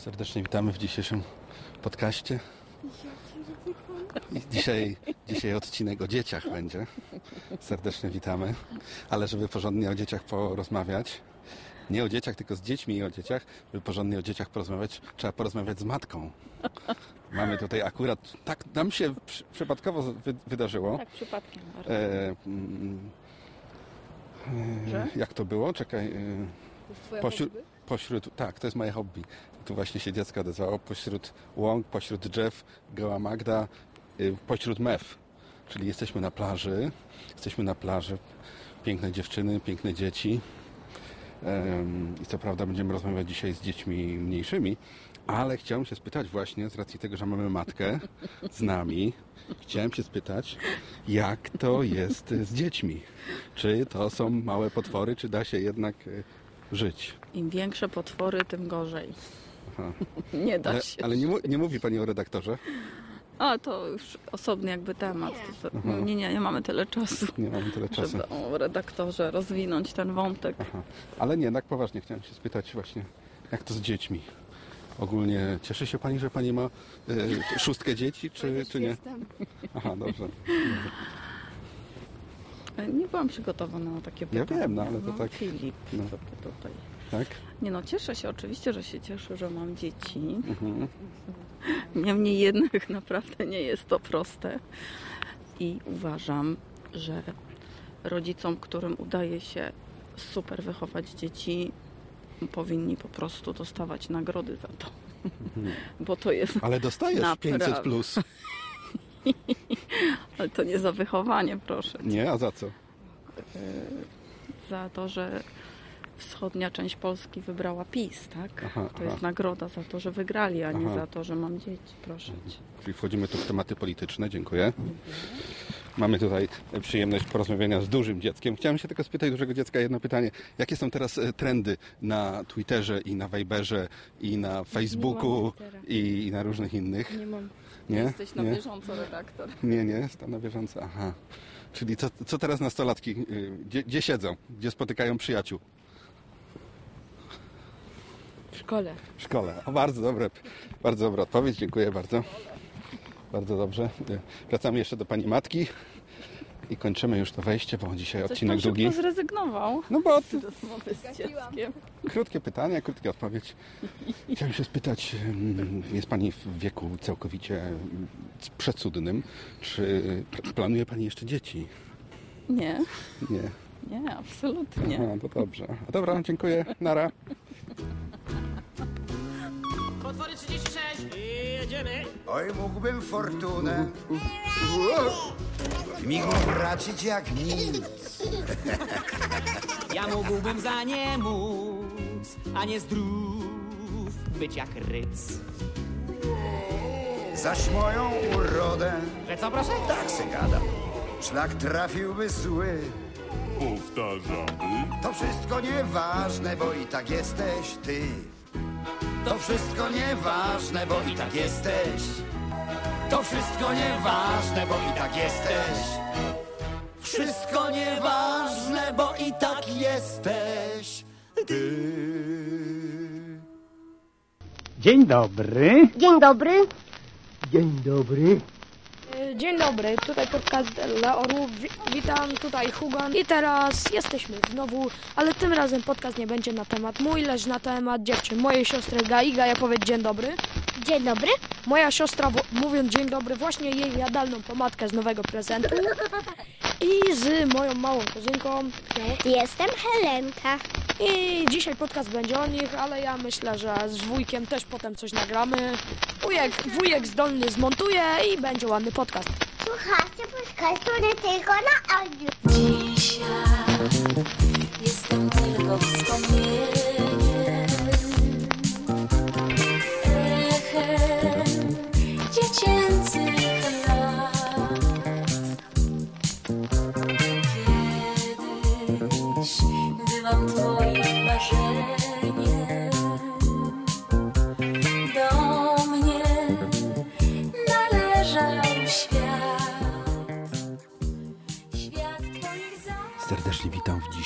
Serdecznie witamy w dzisiejszym podcaście. Dzisiaj, dzisiaj odcinek o dzieciach będzie. Serdecznie witamy. Ale żeby porządnie o dzieciach porozmawiać, nie o dzieciach, tylko z dziećmi i o dzieciach, żeby porządnie o dzieciach porozmawiać, trzeba porozmawiać z matką. Mamy tutaj akurat, tak nam się przy, przypadkowo wy, wydarzyło. Tak, przypadkiem bardzo. E, mm, Że? jak to było? Czekaj. E, To jest twoja Pośród? Pośród, tak, to jest moje hobby. Tu właśnie się dziecko odezwało. Pośród łąk, pośród drzew, goła Magda, y, pośród mew. Czyli jesteśmy na plaży. Jesteśmy na plaży. Piękne dziewczyny, piękne dzieci. I co prawda będziemy rozmawiać dzisiaj z dziećmi mniejszymi, ale chciałem się spytać właśnie, z racji tego, że mamy matkę z nami, chciałem się spytać, jak to jest z dziećmi? Czy to są małe potwory, czy da się jednak y, żyć? Im większe potwory, tym gorzej. Aha. Nie da Ale, się. ale nie, nie mówi Pani o redaktorze? A, to już osobny jakby temat. To, to, nie, nie, nie mamy tyle czasu, Nie mamy tyle czasu. żeby o redaktorze rozwinąć ten wątek. Aha. Ale nie, tak poważnie chciałem się spytać właśnie, jak to z dziećmi? Ogólnie cieszy się Pani, że Pani ma y, szóstkę dzieci, czy, czy nie? Aha, dobrze. Nie byłam przygotowana na takie Ja pytania. wiem, no, ale to tak- Filip, no. co ty tutaj... Tak? Nie no, cieszę się, oczywiście, że się cieszę, że mam dzieci. Mhm. Niemniej jednak naprawdę nie jest to proste. I uważam, że rodzicom, którym udaje się super wychować dzieci, powinni po prostu dostawać nagrody za to. Bo to jest, Ale dostajesz Naprawdę. 500 plus. ale to nie za wychowanie, proszę. Nie, a za co? Za to, że wschodnia część Polski wybrała PiS, tak? Aha, to jest aha. nagroda za to, że wygrali, a nie Aha. za to, że mam dzieci, proszę cię. Czyli wchodzimy tu w tematy polityczne, dziękuję. Mamy tutaj przyjemność porozmawiania z dużym dzieckiem. Chciałem się tylko spytać dużego dziecka jedno pytanie. Jakie są teraz e, trendy na Twitterze i na Viberze i na Facebooku i na różnych innych? Nie mam. Nie? Jesteś na Nie? bieżąco, redaktor. Nie, nie, stan na bieżąco. Aha. Czyli co, co teraz nastolatki, y, gdzie, gdzie siedzą? Gdzie spotykają przyjaciół? W szkole. W szkole. O, bardzo dobre, bardzo dobra odpowiedź, dziękuję bardzo. Bardzo dobrze. Y, Wracamy jeszcze do pani matki i kończymy już to wejście, bo dzisiaj Coś odcinek długi. szybko zrezygnował No bo z rozmowy z dzieckiem. krótkie pytanie, krótka odpowiedź. Chciałem się spytać, mm, jest pani w wieku całkowicie mm, przecudnym, czy pl- planuje pani jeszcze dzieci? Nie, Nie. nie, absolutnie. Aha, to dobrze. Dobra, dziękuję. Nara. Potwory 36 i jedziemy. Oj, mógłbym fortunę w migu tracić jak nic. Ja mógłbym za nie móc, a nie zdrów być jak ryc. Zaś moją urodę Że co proszę? tak se gada. Szlak trafiłby zły. Powtarzamy. To wszystko nieważne, bo i tak jesteś ty. To wszystko nieważne, bo i tak jesteś. To wszystko nieważne, bo i tak jesteś. Wszystko nieważne, bo i tak jesteś ty. Dzień dobry. Dzień dobry. Dzień dobry. Dzień dobry, tutaj podcast dla Orłów. Wi- Witam, tutaj Hugon. I teraz jesteśmy znowu, ale tym razem podcast nie będzie na temat mój, lecz na temat dziewczyn. Mojej siostry Gaiga, ja powiedz dzień dobry. Dzień dobry. Moja siostra, mówiąc dzień dobry, właśnie jej jadalną pomadkę z nowego prezentu. I z moją małą kuzynką. Jestem Helenka. I dzisiaj podcast będzie o nich, ale ja myślę, że z wujkiem też potem coś nagramy. Wujek, wujek zdolny zmontuje i będzie ładny podcast. Słuchajcie podcastu nie tylko na audio. Dzisiaj jestem tylko wspomnieniem,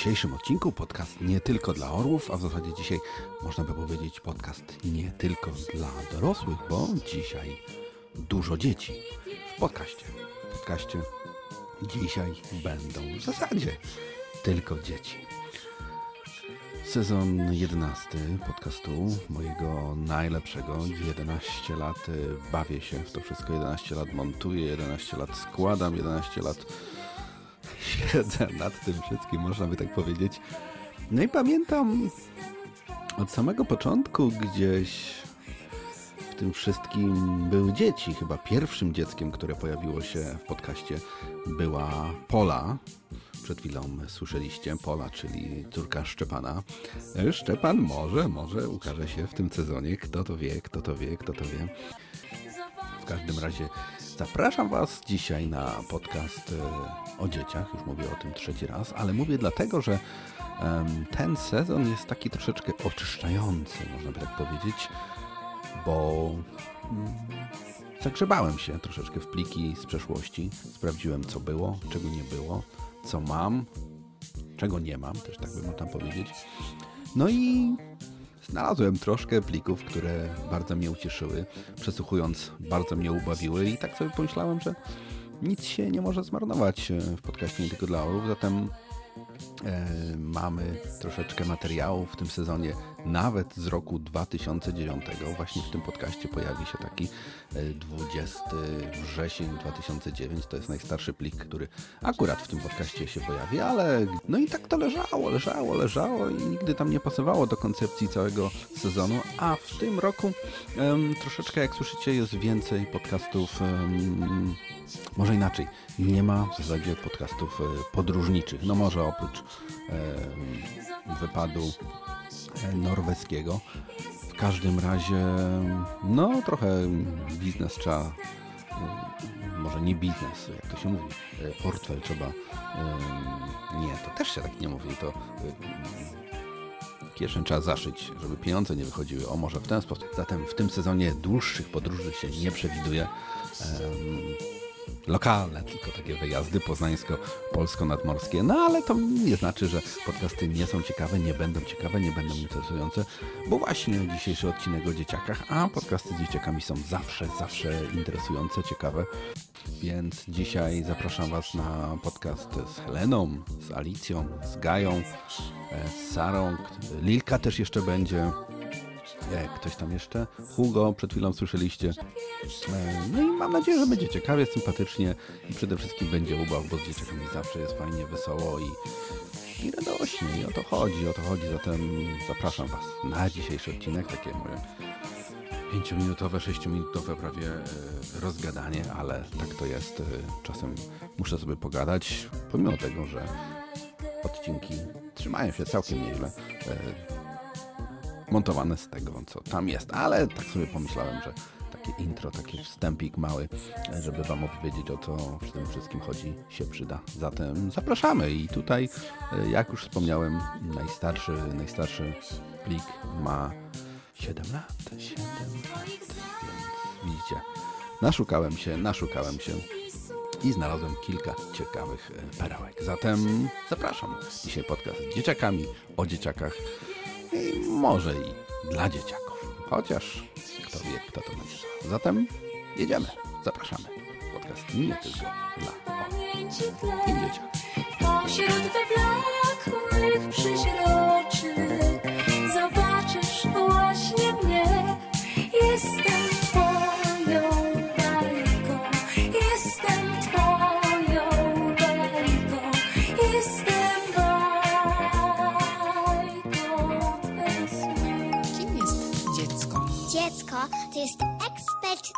dzisiejszym odcinku. Podcast nie tylko dla orłów, a w zasadzie dzisiaj można by powiedzieć podcast nie tylko dla dorosłych, bo dzisiaj dużo dzieci w podcaście. W podcaście dzisiaj będą w zasadzie tylko dzieci. Sezon 11 podcastu mojego najlepszego. 11 lat bawię się w to wszystko, 11 lat montuję, 11 lat składam, 11 lat siedzę nad tym wszystkim, można by tak powiedzieć. No i pamiętam od samego początku gdzieś w tym wszystkim były dzieci. Chyba pierwszym dzieckiem, które pojawiło się w podcaście była Pola. Przed chwilą słyszeliście Pola, czyli córka Szczepana. Szczepan może, może ukaże się w tym sezonie. Kto to wie, kto to wie, kto to wie. W każdym razie zapraszam Was dzisiaj na podcast e, o dzieciach. Już mówię o tym trzeci raz, ale mówię dlatego, że ten sezon jest taki troszeczkę oczyszczający, można by tak powiedzieć, bo mm, zagrzebałem się troszeczkę w pliki z przeszłości. Sprawdziłem, co było, czego nie było, co mam, czego nie mam, też tak by można powiedzieć. No i Znalazłem troszkę plików, które bardzo mnie ucieszyły. Przesłuchując, bardzo mnie ubawiły i tak sobie pomyślałem, że nic się nie może zmarnować e, w podcaście nie tylko dla orłów, zatem mamy troszeczkę materiału w tym sezonie, nawet z roku 2009. Właśnie w tym podcaście pojawi się taki e, 20 wrzesień 2009. To jest najstarszy plik, który akurat w tym podcaście się pojawi, ale no i tak to leżało, leżało, leżało i nigdy tam nie pasowało do koncepcji całego sezonu, a w tym roku em, troszeczkę, jak słyszycie, jest więcej podcastów em, może inaczej, nie ma w zasadzie podcastów e, podróżniczych. No może oprócz e, wypadu e, norweskiego. W każdym razie, no trochę biznes trzeba, e, może nie biznes, jak to się mówi, portfel trzeba, nie, to też się tak nie mówi, to kieszeń trzeba zaszyć, żeby pieniądze nie wychodziły. O, może w ten sposób. Zatem w tym sezonie dłuższych podróży się nie przewiduje. Lokalne tylko takie wyjazdy poznańsko-polsko-nadmorskie. No ale to nie znaczy, że podcasty nie są ciekawe, nie będą ciekawe, nie będą interesujące, bo właśnie dzisiejszy odcinek o dzieciakach, a podcasty z dzieciakami są zawsze, zawsze interesujące, ciekawe. Więc dzisiaj zapraszam Was na podcast z Heleną, z Alicją, z Gają, e, z Sarą. Lilka też jeszcze będzie. Ktoś tam jeszcze? Hugo, przed chwilą słyszeliście. E, No i mam nadzieję, że będzie ciekawie, sympatycznie i przede wszystkim będzie ubaw, bo z dzieciakami zawsze jest fajnie, wesoło i, i radośnie. I o to chodzi, o to chodzi. Zatem zapraszam Was na dzisiejszy odcinek, takie moje pięciominutowe, sześciominutowe prawie e, rozgadanie, ale tak to jest. e, Czasem muszę sobie pogadać, pomimo tego, że odcinki trzymają się całkiem nieźle. Montowane z tego, co tam jest, ale tak sobie pomyślałem, że takie intro, taki wstępik mały, żeby Wam opowiedzieć o co w tym wszystkim chodzi, się przyda. Zatem zapraszamy i tutaj, e, jak już wspomniałem, najstarszy, najstarszy plik ma 7 lat, 7 lat, więc widzicie, naszukałem się, naszukałem się i znalazłem kilka ciekawych e, perełek. Zatem zapraszam. Dzisiaj podcast z dzieciakami, o dzieciakach i może i dla dzieciaków. Chociaż kto wie, kto to będzie. słuchał. Zatem jedziemy. Zapraszamy. Podcast nie tylko dla pamięci i dzieciaków. Pośród wyblakłych przeźroczy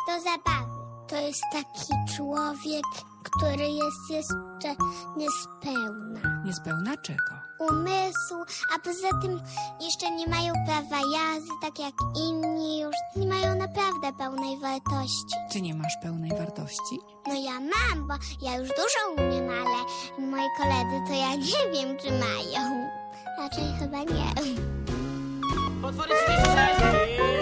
do zabawy. To jest taki człowiek, który jest jeszcze niespełna. Niespełna czego? Umysłu, a poza tym jeszcze nie mają prawa jazdy, tak jak inni już. Nie mają naprawdę pełnej wartości. Ty nie masz pełnej wartości? No ja mam, bo ja już dużo umiem, ale moi koledzy to ja nie wiem, czy mają. Raczej chyba nie. Potwory 36!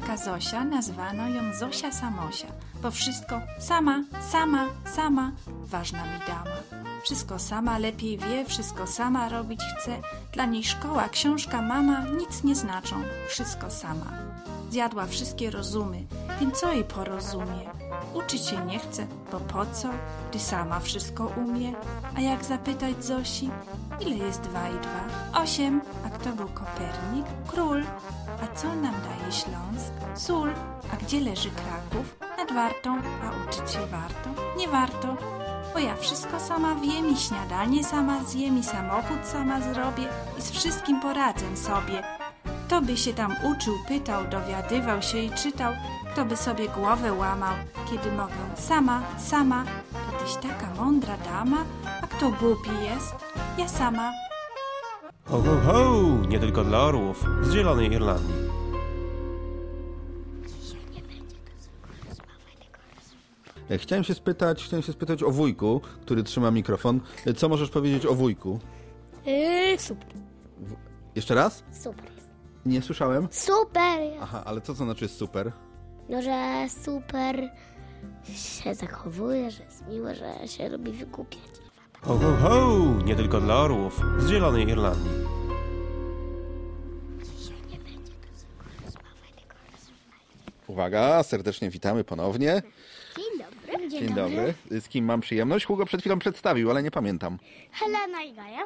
Taka Zosia, nazwano ją Zosia Samosia, bo wszystko sama, sama, sama, ważna mi dama. Wszystko sama lepiej wie, wszystko sama robić chce. Dla niej szkoła, książka, mama nic nie znaczą, wszystko sama. Zjadła wszystkie rozumy, więc co jej porozumie? Uczyć się nie chce, bo po co, gdy sama wszystko umie? A jak zapytać Zosi, ile jest dwa i dwa? Osiem. A kto był Kopernik? Król. A co nam daje Śląsk? Sól. A gdzie leży Kraków? Nad Wartą. A uczyć się warto? Nie warto. Bo ja wszystko sama wiem i śniadanie sama zjem i samochód sama zrobię i z wszystkim poradzę sobie. Kto by się tam uczył, pytał, dowiadywał się i czytał, kto by sobie głowę łamał, kiedy mogę sama, sama, to tyś taka mądra dama, a kto głupi jest? Ja sama. Ho, ho, ho! Nie tylko dla orłów z Zielonej Irlandii. Chciałem się spytać, chciałem się spytać o wujku, który trzyma mikrofon. Co możesz powiedzieć o wujku? Yy, super. Jeszcze raz? Super. Nie słyszałem. Super. Aha, ale co to znaczy super? No, że super się zachowuje, że jest miły, że się lubi wykupiać. Ho, ho, ho! Nie tylko dla orłów z Zielonej Irlandii. Uwaga, serdecznie witamy ponownie. Dzień dobry. Dzień dobry. Z kim mam przyjemność? Hugo przed chwilą przedstawił, ale nie pamiętam. Helena i Gaja.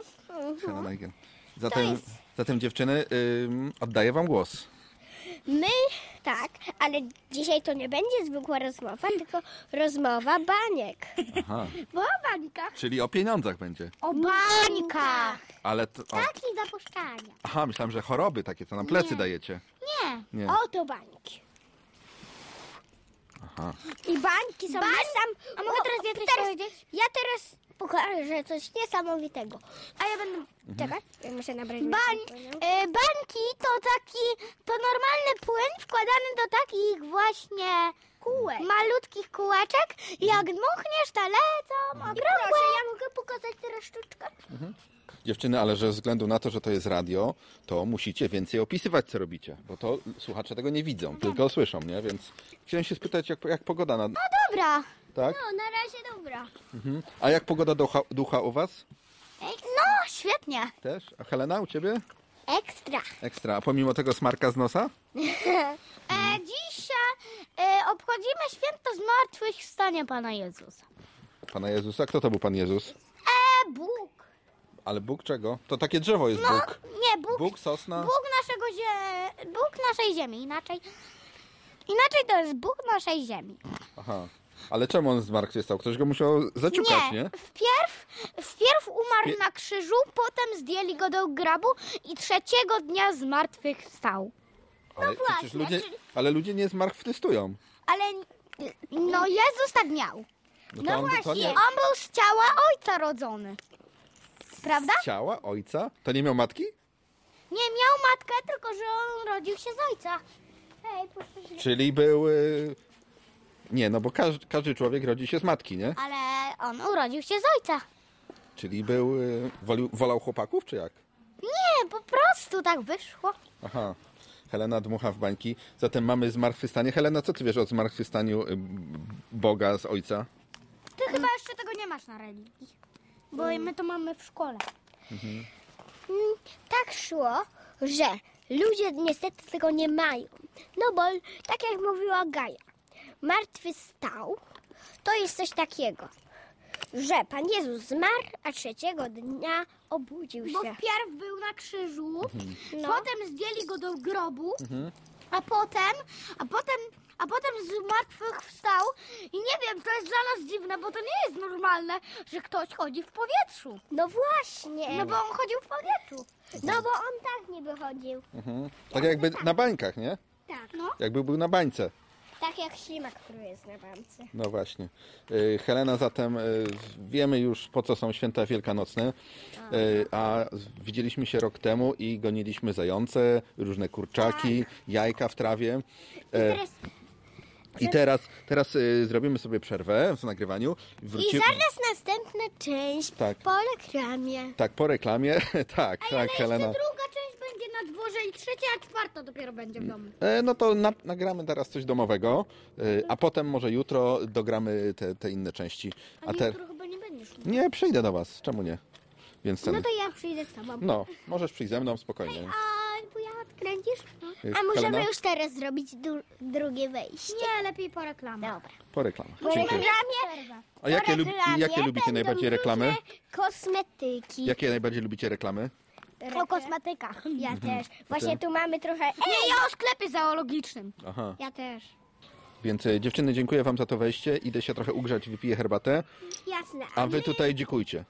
Helena Neigen. Zatem, zatem dziewczyny, ym, oddaję wam głos. My, tak, ale dzisiaj to nie będzie zwykła rozmowa, tylko rozmowa baniek. Aha, Bo o bańkach. czyli o pieniądzach będzie. O bańkach. Ale to, o, Taki zapuszczania. aha, myślałem, że choroby takie, co nam plecy dajecie. Nie. Nie. Oto bańki. Aha. I bańki są Bań... A mogę teraz ja coś powiedzieć? Ja teraz pokażę coś niesamowitego. A ja będę... Czekaj, ja muszę nabrać... Bań... E, bańki to taki... To normalny płyn wkładany do takich właśnie... Kółek. Malutkich kółeczek. Jak dmuchniesz, to lecą okrągłe. ja mogę pokazać teraz sztuczkę? Dziewczyny, ale że ze względu na to, że to jest radio, to musicie więcej opisywać, co robicie, bo to słuchacze tego nie widzą, tylko słyszą, nie? Więc chciałem się spytać, jak, jak pogoda na... Dobra. Tak? No, na razie dobra. Mhm. A jak pogoda ducha, ducha u was? No, świetnie. Też? A Helena, u ciebie? Ekstra. Ekstra. A pomimo tego smarka z nosa? E, dzisiaj e, obchodzimy święto zmartwychwstania Pana Jezusa. Pana Jezusa? Kto to był Pan Jezus? E, Bóg. Ale Bóg czego? To takie drzewo jest No, Bóg. nie, Bóg. Bóg, sosna? Bóg naszego zie... Bóg naszej ziemi. Inaczej, inaczej to jest Bóg naszej ziemi. Aha. Ale czemu on zmartwychwstał? Ktoś go musiał zaciukać, nie? Wpierw, wpierw umarł Wpie- na krzyżu, potem zdjęli go do grabu i trzeciego dnia zmartwychwstał. Ale przecież właśnie, ludzie, czyli- ale ludzie nie zmartwychwstają. Ale no Jezus tak miał. No to on, to nie On był z ciała ojca rodzony. Prawda? z ciała ojca? To nie miał matki? Nie miał matkę, tylko że on rodził się z ojca. Hej, proszę się. Czyli był... y, Nie, no bo każdy, każdy człowiek rodzi się z matki, nie? Ale on urodził się z ojca. Czyli był... y, Wolił, wolał chłopaków, czy jak? Nie, po prostu tak wyszło. Aha. Helena dmucha w bańki. Zatem mamy zmartwychwstanie. Helena, co ty wiesz o zmartwychwstaniu y, Boga z ojca? Ty chyba jeszcze tego nie masz na religii. Bo my to mamy w szkole. Mhm. Mm, Tak szło, że ludzie niestety tego nie mają. No bo, tak jak mówiła Gaja, martwy stał, to jest coś takiego, że Pan Jezus zmarł, a trzeciego dnia obudził się. Bo wpierw był na krzyżu, potem zdjęli go do grobu, a potem, a potem, a potem z martwych wstał i nie wiem, to jest dla nas dziwne, bo to nie jest normalne, że ktoś chodzi w powietrzu. No właśnie. No bo on chodził w powietrzu. No bo on tak niby chodził. Mhm. Tak jakby na bańkach, nie? Tak. No. Jakby był na bańce. Tak jak ślimak, który jest na bramce. No właśnie. Y, Helena, zatem y, wiemy już po co są święta wielkanocne, y, a widzieliśmy się rok temu i goniliśmy zające, różne kurczaki, jajka w trawie. E, Teraz, I teraz, teraz zrobimy sobie przerwę w nagrywaniu. I zaraz następna część Tak. po reklamie. Tak, po reklamie. tak, tak, Helena. druga część będzie na dworze i trzecia, a czwarta dopiero będzie w domu. E, no to na, nagramy teraz coś domowego, e, a potem może jutro dogramy te, te inne części. A te... Jutro chyba nie będziesz. Nie, przyjdę do was, czemu nie? Więc ten... No to ja przyjdę z tobą. No, możesz przyjść ze mną spokojnie. A wuja odkręcisz? Y, A możemy Helena? już teraz zrobić du- drugie wejście? Nie, lepiej po reklamie. Dobra. Po reklamach. Po Dziękuję. reklamie, A jakie, po lub, reklamie jakie lubicie najbardziej reklamy? Kosmetyki. Jakie najbardziej lubicie reklamy? O kosmetyka. Ja Mhm. też. Właśnie ty? tu mamy trochę... Nie, ja o sklepie zoologicznym. Aha. Ja też. Więc e, dziewczyny, dziękuję wam za to wejście. Idę się trochę ugrzać, wypiję herbatę. Jasne. A wy tutaj dziękujcie.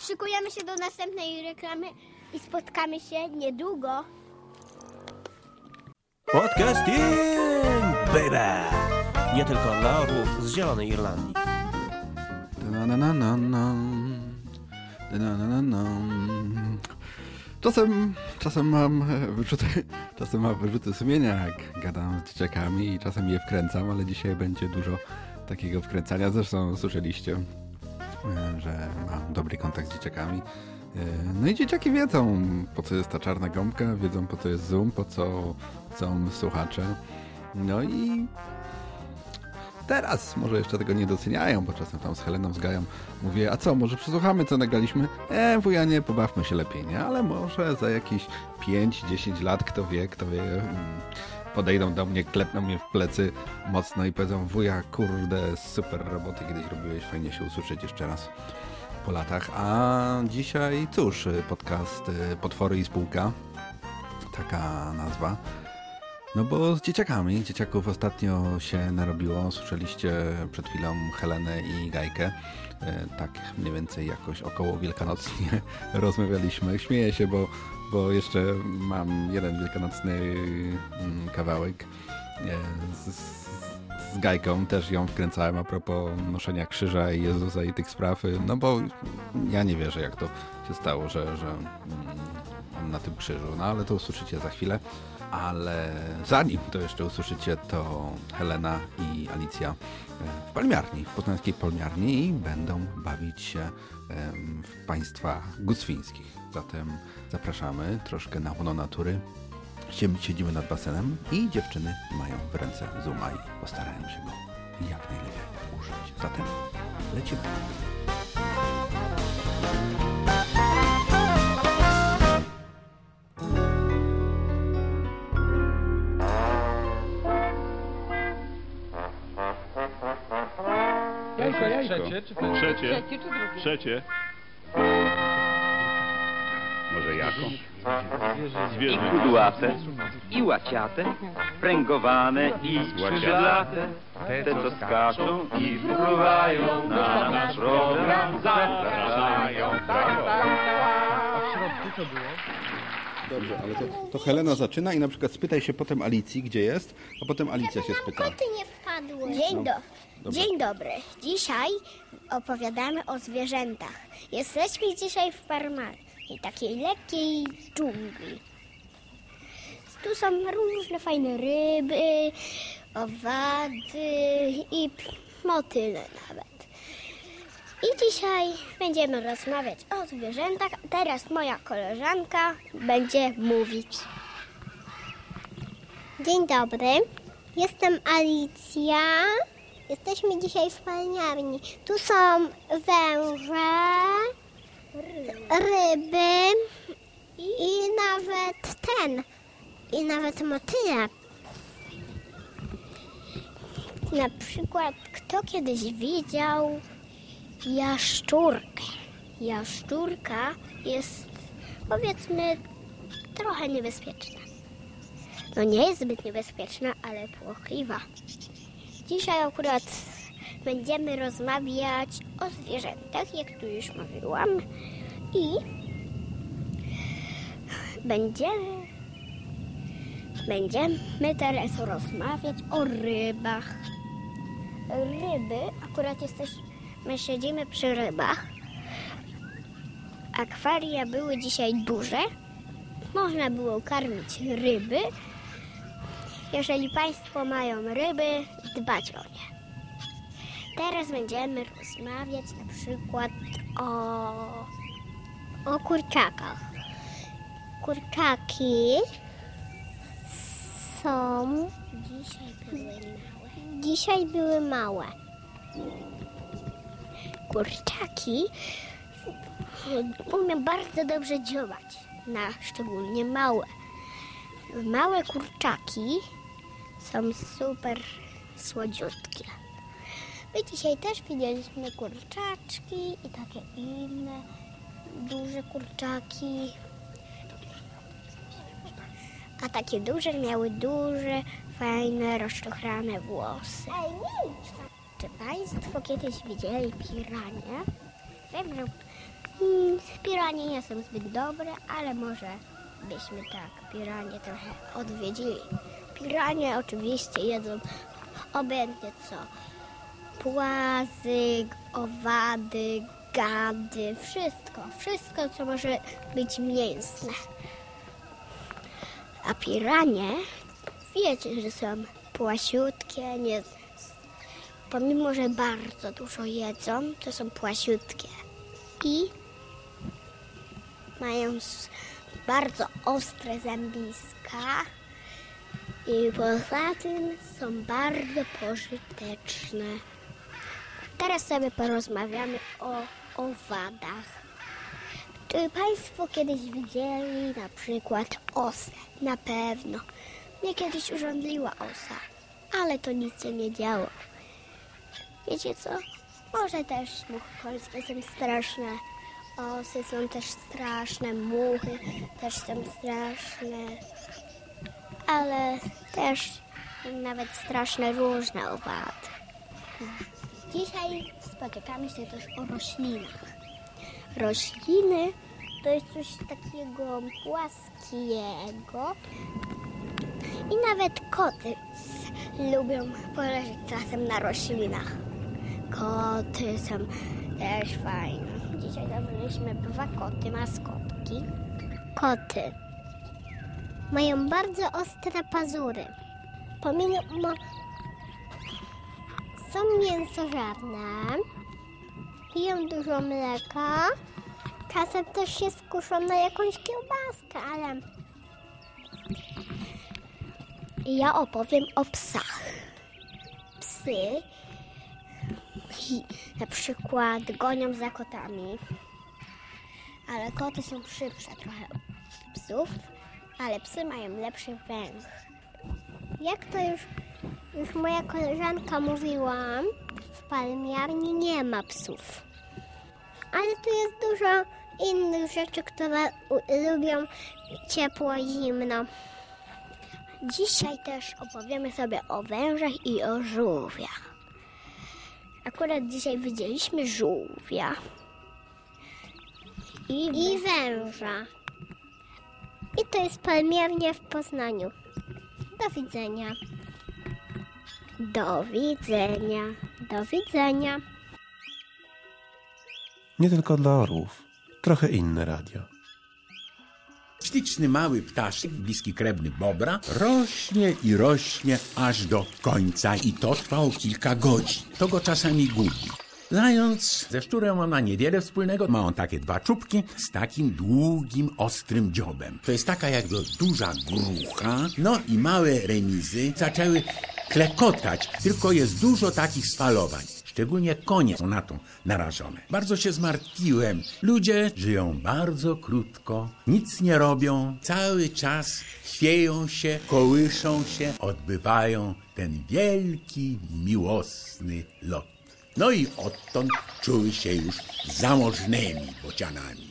Szykujemy się do następnej reklamy i spotkamy się niedługo. Podcasting, baby! Nie tylko dla orłów z Zielonej Irlandii. Czasem, czasem mam wyrzuty, czasem mam wyrzuty sumienia, jak gadam z dzieciakami i czasem je wkręcam, ale dzisiaj będzie dużo takiego wkręcania. Zresztą słyszeliście, e, że mam dobry kontakt z dzieciakami. E, No i dzieciaki wiedzą, po co jest ta czarna gąbka, wiedzą po co jest Zoom, po co są słuchacze. No i teraz może jeszcze tego nie doceniają, bo czasem tam z Heleną z Gają mówię, a co, może przesłuchamy, co nagraliśmy? E, wuja, nie, pobawmy się lepiej, nie? Ale może za jakieś 5-10 lat, kto wie, kto wie, mm, podejdą do mnie, klepną mnie w plecy mocno i powiedzą, wuja, kurde, super roboty kiedyś robiłeś, fajnie się usłyszeć jeszcze raz po latach. A dzisiaj, cóż, podcast y, Potwory i Spółka, taka nazwa. No bo z dzieciakami, dzieciaków ostatnio się narobiło. Słyszeliście przed chwilą Helenę i Gajkę. E, Tak mniej więcej jakoś około wielkanocnie rozmawialiśmy. Śmieję się, bo, bo jeszcze mam jeden wielkanocny mm, kawałek e, z, z- Gajką. Też ją wkręcałem a propos noszenia krzyża i Jezusa i tych spraw. No bo ja nie wierzę jak to się stało, że, że mm, on na tym krzyżu. No ale to usłyszycie za chwilę. Ale zanim to jeszcze usłyszycie, to Helena i Alicja e, w palmiarni, w poznańskiej palmiarni i będą bawić się w państwa guswińskich. Zatem zapraszamy troszkę na łono natury. Siedzimy nad basenem i dziewczyny mają w ręce zooma i postarają się go jak najlepiej użyć. Zatem lecimy. Jajko. Trzecie czy Trzecie. Trzecie czy drugie? Trzecie. Może jako? I Zwierzę. kudłate, i łaciate, pręgowane i skrzydlate, te co skaczą i wpływają na nasz program, zapraszają. A w środku co było? Dobrze, ale to, to Helena zaczyna i na przykład spytaj się potem Alicji, gdzie jest, a potem Alicja się spyta. Koty nie wpadły. Dzień, No, do... Dzień dobry. Dzisiaj opowiadamy o zwierzętach. Jesteśmy dzisiaj w Parmanie, takiej lekkiej dżungli. Tu są różne fajne ryby, owady i motyle nawet. I dzisiaj będziemy rozmawiać o zwierzętach. Teraz moja koleżanka będzie mówić. Dzień dobry, jestem Alicja. Jesteśmy dzisiaj w palniarni. Tu są węże, ryby i nawet ten, i nawet motyle. Na przykład, kto kiedyś widział jaszczurkę? Jaszczurka jest, powiedzmy, trochę niebezpieczna. No nie jest zbyt niebezpieczna, ale płochliwa. Dzisiaj akurat będziemy rozmawiać o zwierzętach, jak tu już mówiłam. I będziemy, będziemy teraz rozmawiać o rybach. Ryby, akurat jesteśmy, siedzimy przy rybach. Akwaria były dzisiaj duże. Można było karmić ryby. Jeżeli Państwo mają ryby, dbać o nie. Teraz będziemy rozmawiać na przykład o, o kurczakach. Kurczaki są. Dzisiaj były małe. Dzisiaj były małe. Kurczaki umiem bardzo dobrze działać, na szczególnie małe. Małe kurczaki są super słodziutkie. My dzisiaj też widzieliśmy kurczaczki i takie inne duże kurczaki. A takie duże miały duże, fajne, rozczochrane włosy. Czy Państwo kiedyś widzieli piranie? Wiem, że piranie nie są zbyt dobre, ale może byśmy tak piranie trochę odwiedzili. Piranie oczywiście jedzą obojętnie co. Płazy, owady, gady, wszystko. Wszystko, co może być mięsne. A piranie, wiecie, że są płasiutkie, nie, pomimo, że bardzo dużo jedzą, to są płasiutkie. I mają bardzo ostre zębiska. I poza tym są bardzo pożyteczne. Teraz sobie porozmawiamy o owadach. Czy Państwo kiedyś widzieli na przykład osę? Na pewno. Mnie kiedyś urządliła osa, ale to nic się nie działo. Wiecie co? Może też muchy polskie są straszne. Osy są też straszne, muchy też są straszne. Ale też nawet straszne różne owady. Dzisiaj spotykamy się też o roślinach. Rośliny to jest coś takiego płaskiego. I nawet koty lubią poleżeć czasem na roślinach. Koty są też fajne. Dzisiaj zabraliśmy dwa koty, maskotki. Koty mają bardzo ostre pazury. Pomimo są mięsożarne, piją dużo mleka, czasem też się skuszą na jakąś kiełbaskę, ale ja opowiem o psach. Psy na przykład gonią za kotami, ale koty są szybsze trochę od psów, ale psy mają lepszy węch. Jak to już, już moja koleżanka mówiła, w palmiarni nie ma psów. Ale tu jest dużo innych rzeczy, które lubią ciepło i zimno. Dzisiaj też opowiemy sobie o wężach i o żółwiach. Akurat dzisiaj widzieliśmy żółwia i, i węża. I to jest palmiernie w Poznaniu. Do widzenia. Do widzenia. Do widzenia. Nie tylko dla orłów. Trochę inne radio. Śliczny mały ptaszek, bliski krewny bobra, rośnie i rośnie aż do końca i to trwało kilka godzin. To go czasami gubi. Zając ze szczurem ma niewiele wspólnego. Ma on takie dwa czubki z takim długim, ostrym dziobem. To jest taka jakby duża grucha. No i małe remizy zaczęły klekotać, tylko jest dużo takich spalowań. Szczególnie konie są na to narażone. Bardzo się zmartwiłem. Ludzie żyją bardzo krótko, nic nie robią, cały czas chwieją się, kołyszą się, odbywają ten wielki, miłosny lot. No i odtąd czuły się już zamożnymi bocianami.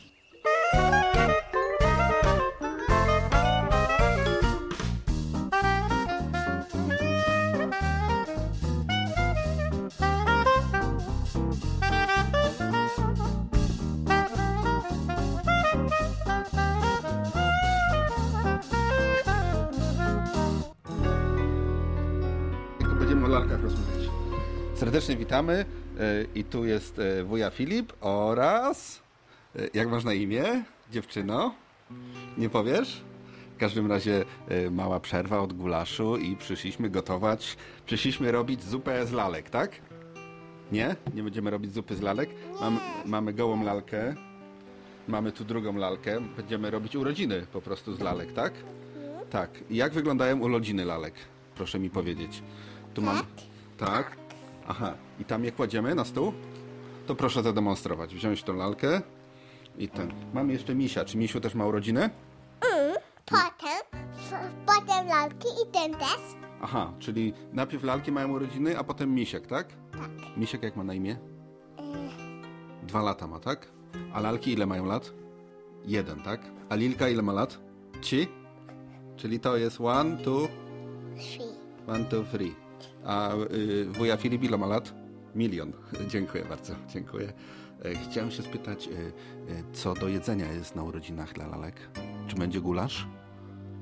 Serdecznie witamy. e, I tu jest e, wuja Filip oraz... e, Jak masz na imię, dziewczyno? Nie powiesz? W każdym razie mała przerwa od gulaszu i przyszliśmy gotować, przyszliśmy robić zupę z lalek, tak? Nie? Nie będziemy robić zupy z lalek? Mam, mamy gołą lalkę, mamy tu drugą lalkę, będziemy robić urodziny po prostu z lalek, tak? Tak. I Jak wyglądają urodziny lalek? Proszę mi powiedzieć. Tu mam... Tak? Aha. I tam je kładziemy na stół? To proszę zademonstrować. Wziąć tą lalkę i ten. Mam jeszcze misia. Czy misiu też ma urodziny? Mm, potem, potem lalki i ten też. Aha, czyli najpierw lalki mają urodziny, a potem misiek, tak? Tak. Misiek jak ma na imię? E, Dwa lata ma, tak? A lalki ile mają lat? Jeden, tak? A Lilka ile ma lat? Trzy? Czyli to jest one, two, three. one, two, three. A y, wuja Filip ile ma lat? Milion. Dziękuję bardzo, dziękuję. E, Chciałem się spytać, y, y, co do jedzenia jest na urodzinach dla lalek? Czy będzie gulasz?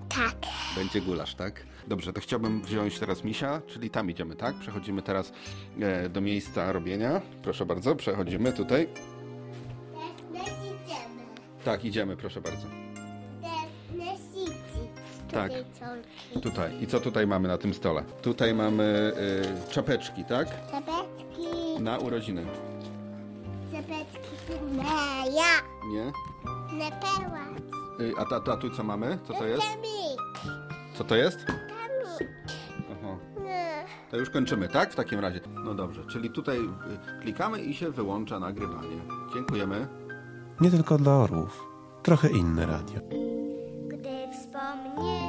Tak. Będzie gulasz, tak? Dobrze, to chciałbym wziąć teraz misia, czyli tam idziemy, tak? Przechodzimy teraz e, do miejsca robienia. Proszę bardzo, przechodzimy tutaj. Tak, idziemy, proszę bardzo. Tak. Tutaj. I co tutaj mamy na tym stole? Tutaj mamy y, czapeczki, tak? Czapeczki. Na urodziny. Czapeczki. Nie, ja. Nie? Nie perła. Y, a, ta, ta tu co mamy? Co to jest? Kamik. Co to jest? Kamik. Aha. Nie. To już kończymy, tak? W takim razie. No dobrze, czyli tutaj y, klikamy i się wyłącza nagrywanie. Dziękujemy. Nie tylko dla orłów. Trochę inne radio. Gdy wspomnienia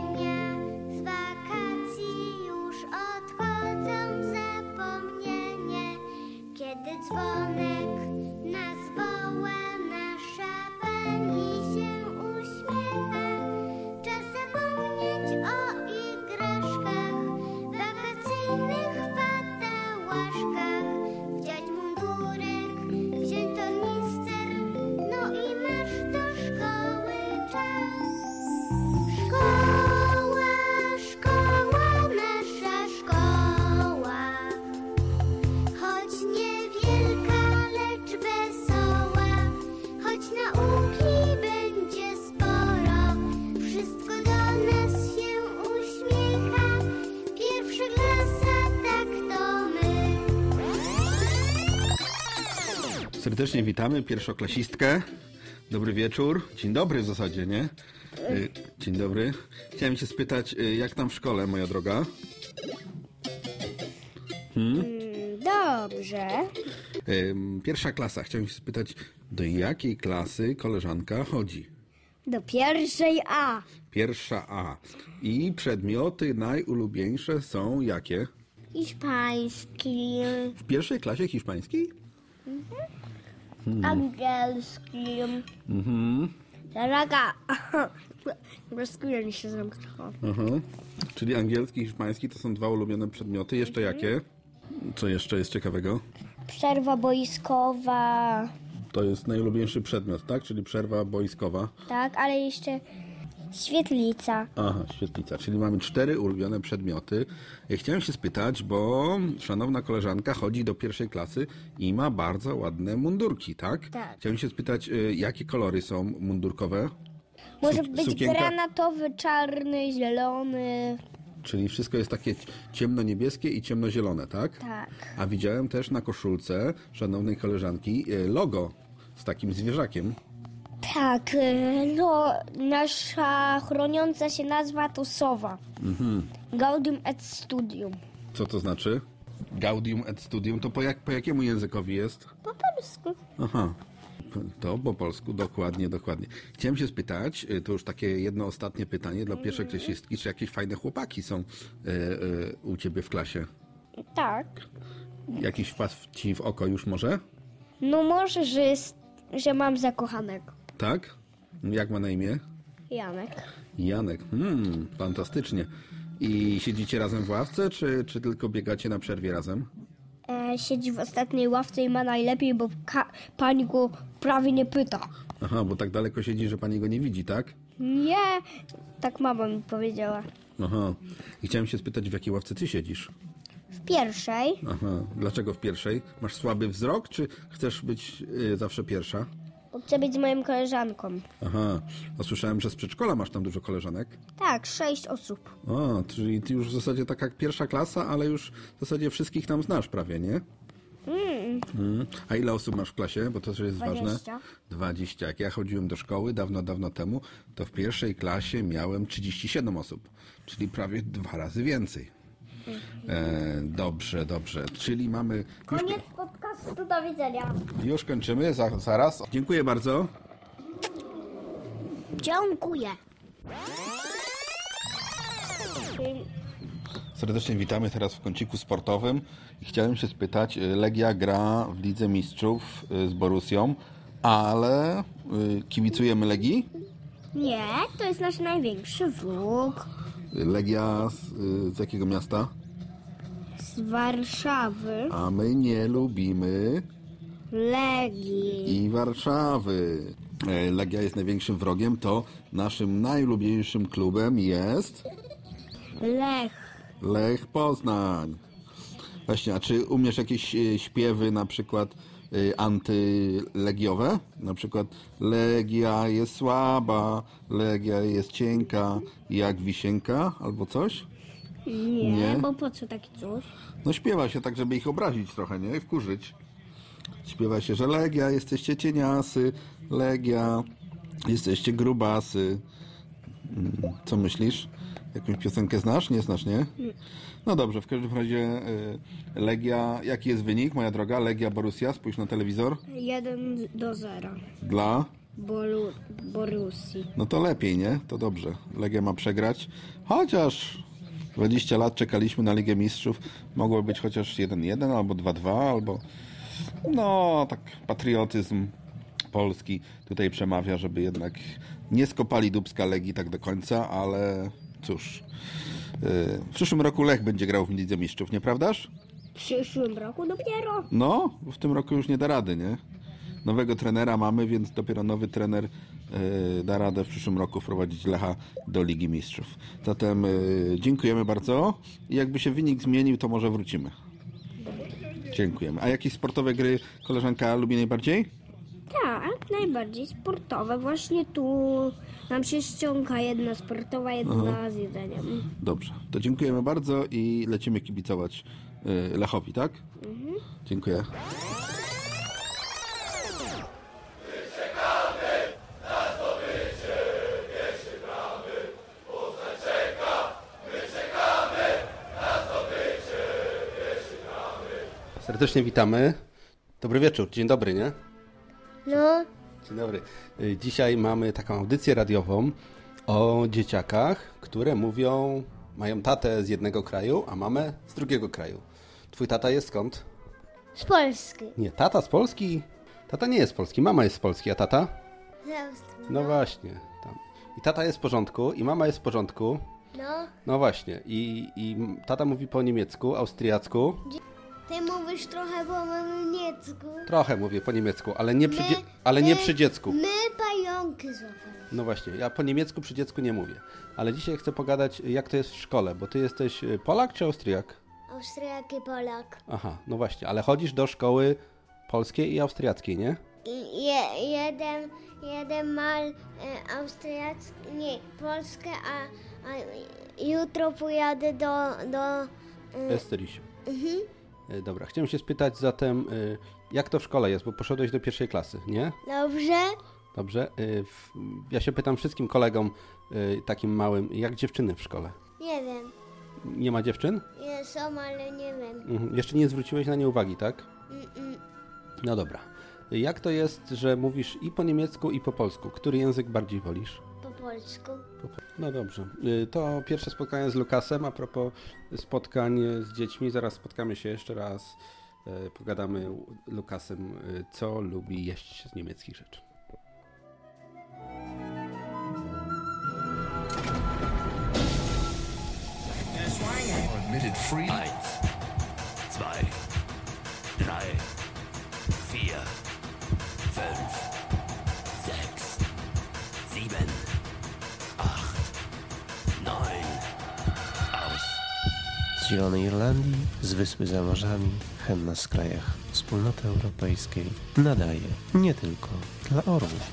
Serdecznie witamy pierwszoklasistkę. Dobry wieczór. Dzień dobry w zasadzie, nie? Y, Dzień dobry. Chciałem się spytać, y, jak tam w szkole, moja droga? Hmm? Dobrze. Ym, Pierwsza klasa. Chciałem się spytać, do jakiej klasy koleżanka chodzi? Do pierwszej A. Pierwsza A. I przedmioty najulubieńsze są jakie? Hiszpański, W pierwszej klasie hiszpańskiej? Hmm. angielski. Mhm. Raga. Rozkuję mi się zamknęło. Aha. Czyli angielski i hiszpański to są dwa ulubione przedmioty. Jeszcze jakie? Co jeszcze jest ciekawego? Przerwa boiskowa. To jest najulubieńszy przedmiot, tak? Czyli przerwa boiskowa. Tak, ale jeszcze świetlica. Aha, świetlica. Czyli mamy cztery ulubione przedmioty. Chciałem się spytać, bo szanowna koleżanka chodzi do pierwszej klasy i ma bardzo ładne mundurki, tak? Tak. Chciałem się spytać, y, jakie kolory są mundurkowe? Może Su- być sukienka? granatowy, czarny, zielony. Czyli wszystko jest takie ciemno-niebieskie i ciemnozielone, tak? Tak. A widziałem też na koszulce szanownej koleżanki y, logo z takim zwierzakiem. Tak, y, no, nasza chroniąca się nazwa to Sowa. Mhm. Gaudium et Studium. Co to znaczy? Gaudium et Studium. To po, jak, po jakiemu językowi jest? Po polsku. Aha. To po polsku, dokładnie, dokładnie. Chciałem się spytać, y, to już takie jedno ostatnie pytanie dla pierwszej klasistki, czy jakieś fajne chłopaki są y, y, u ciebie w klasie? Tak. Jakiś wpadł ci w oko już może? No może, że, jest, że mam zakochanego. Tak? Jak ma na imię? Janek. Janek. Hmm, fantastycznie. I siedzicie razem w ławce, czy, czy tylko biegacie na przerwie razem? E, siedzi w ostatniej ławce i ma najlepiej, bo pani go prawie nie pyta. Aha, bo tak daleko siedzi, że pani go nie widzi, tak? Nie, tak mama mi powiedziała. Aha. I chciałem się spytać, w jakiej ławce ty siedzisz? W pierwszej Aha. Dlaczego w pierwszej? Masz słaby wzrok, czy chcesz być y, zawsze pierwsza? Bo chcę być z moją koleżanką. Aha. A słyszałem, że z przedszkola masz tam dużo koleżanek. Tak, sześć osób. A, czyli ty już w zasadzie tak jak pierwsza klasa, ale już w zasadzie wszystkich tam znasz prawie, nie? Mm. Mm. A ile osób masz w klasie? Bo to też jest ważne. 20. 20. Jak ja chodziłem do szkoły dawno, dawno temu, to w pierwszej klasie miałem 37 osób, czyli prawie dwa razy więcej. E, dobrze, dobrze. Czyli mamy. Koniec podcastu, do widzenia. już kończymy, za, zaraz. Dziękuję bardzo. Dziękuję. Serdecznie witamy teraz w kąciku sportowym chciałem się spytać, y, Legia gra w Lidze Mistrzów y, z Borusią, ale y, kibicujemy Legii? Nie, to jest nasz największy wróg. Legia z, y, z jakiego miasta? Z Warszawy. A my nie lubimy Legii. i Warszawy. E, Legia jest największym wrogiem, to naszym najulubieńszym klubem jest Lech. Lech Poznań. Właśnie, a czy umiesz jakieś e, śpiewy na przykład antylegiowe? Na przykład Legia jest słaba, Legia jest cienka, jak wisienka, albo coś? Nie, Nie? bo po co taki coś? No śpiewa się tak, żeby ich obrazić trochę, nie? I wkurzyć. Śpiewa się, że Legia, jesteście cieniasy, Legia, jesteście grubasy. Mm, Co myślisz? Jakąś piosenkę znasz? Nie znasz, nie? No dobrze, w każdym razie y, Legia, jaki jest wynik, moja droga? Legia Borussia, spójrz na telewizor. 1 do 0. Dla? Bolu, Borusi. No to lepiej, nie? To dobrze. Legia ma przegrać. Chociaż 20 lat czekaliśmy na Ligę Mistrzów. Mogło być chociaż 1-1 albo 2-2, albo no tak patriotyzm polski tutaj przemawia, żeby jednak nie skopali dubska Legii tak do końca, ale cóż. yy, W przyszłym roku Lech będzie grał w Lidze Mistrzów, nieprawdaż? W przyszłym roku dopiero. No, w tym roku już nie da rady, nie? Nowego trenera mamy, więc dopiero nowy trener e, da radę w przyszłym roku wprowadzić Lecha do Ligi Mistrzów. Zatem e, dziękujemy bardzo i jakby się wynik zmienił, to może wrócimy. Dziękujemy. A jakieś sportowe gry koleżanka lubi najbardziej? Tak, najbardziej sportowe. Właśnie tu nam się ściąga jedna sportowa, jedna Aha. z jedzeniem. Dobrze. To dziękujemy bardzo i lecimy kibicować e, Lechowi, tak? Mhm. Dziękuję. Serdecznie witamy. Dobry wieczór, dzień dobry, nie? No, Dzień dobry. Y, Dzisiaj mamy taką audycję radiową o dzieciakach, które mówią, mają tatę z jednego kraju, a mamę z drugiego kraju. Twój tata jest skąd? z Polski. Nie, tata z Polski? Tata nie jest z Polski, mama jest z Polski, a tata? Z Austrii. No właśnie, tam. I tata jest w porządku, i mama jest w porządku. No, No właśnie, i, i tata mówi po niemiecku, austriacku. Ty mówisz trochę po niemiecku. Trochę mówię po niemiecku, ale nie przy, My- dzie- ale nie my- przy dziecku. My pająki złapali. No właśnie, ja po niemiecku przy dziecku nie mówię. Ale dzisiaj chcę pogadać, jak to jest w szkole, bo ty jesteś y, Polak czy Austriak? Austriak i Polak. Aha, no właśnie, ale chodzisz do szkoły polskiej i austriackiej, nie? Je, jeden, jeden ma e, austriacki, nie, Polskę, a, a jutro pojadę do... do e, Esterysiu. mhm. Y, Dobra, chciałem się spytać zatem, y, jak to w szkole jest, bo poszedłeś do pierwszej klasy, nie? Dobrze? Dobrze. w- Ja się pytam wszystkim kolegom takim małym, jak dziewczyny w szkole? Nie wiem. Nie ma dziewczyn? Nie są, ale nie wiem. Mhm. Jeszcze nie zwróciłeś na nie uwagi, tak? Mm-mm. No dobra. Jak to jest, że mówisz i po niemiecku, i po polsku? Który język bardziej wolisz? Po polsku. No dobrze. Y, To pierwsze spotkanie z Lukasem. A propos spotkań z dziećmi, zaraz spotkamy się jeszcze raz. y, Pogadamy Lukasem, y, co lubi jeść z niemieckich rzeczy. Eins, Zielonej Irlandii, z Wyspy za morzami, henna z krajach Wspólnoty Europejskiej nadaje nie tylko dla orłów.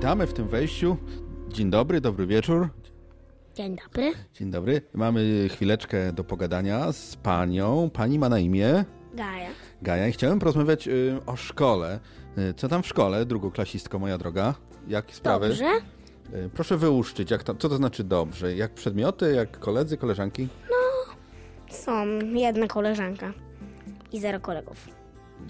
Witamy w tym wejściu. Dzień dobry, dobry wieczór. Dzień dobry. Dzień dobry. Mamy chwileczkę do pogadania z panią. Pani ma na imię Gaja. Gaja i chciałem porozmawiać y, o szkole. Y, co tam w szkole, drugoklasistko moja droga? Jakie sprawy? Dobrze. Y, proszę wyłuszczyć, jak tam, co to znaczy dobrze? Jak przedmioty, jak koledzy, koleżanki? Są jedna koleżanka i zero kolegów.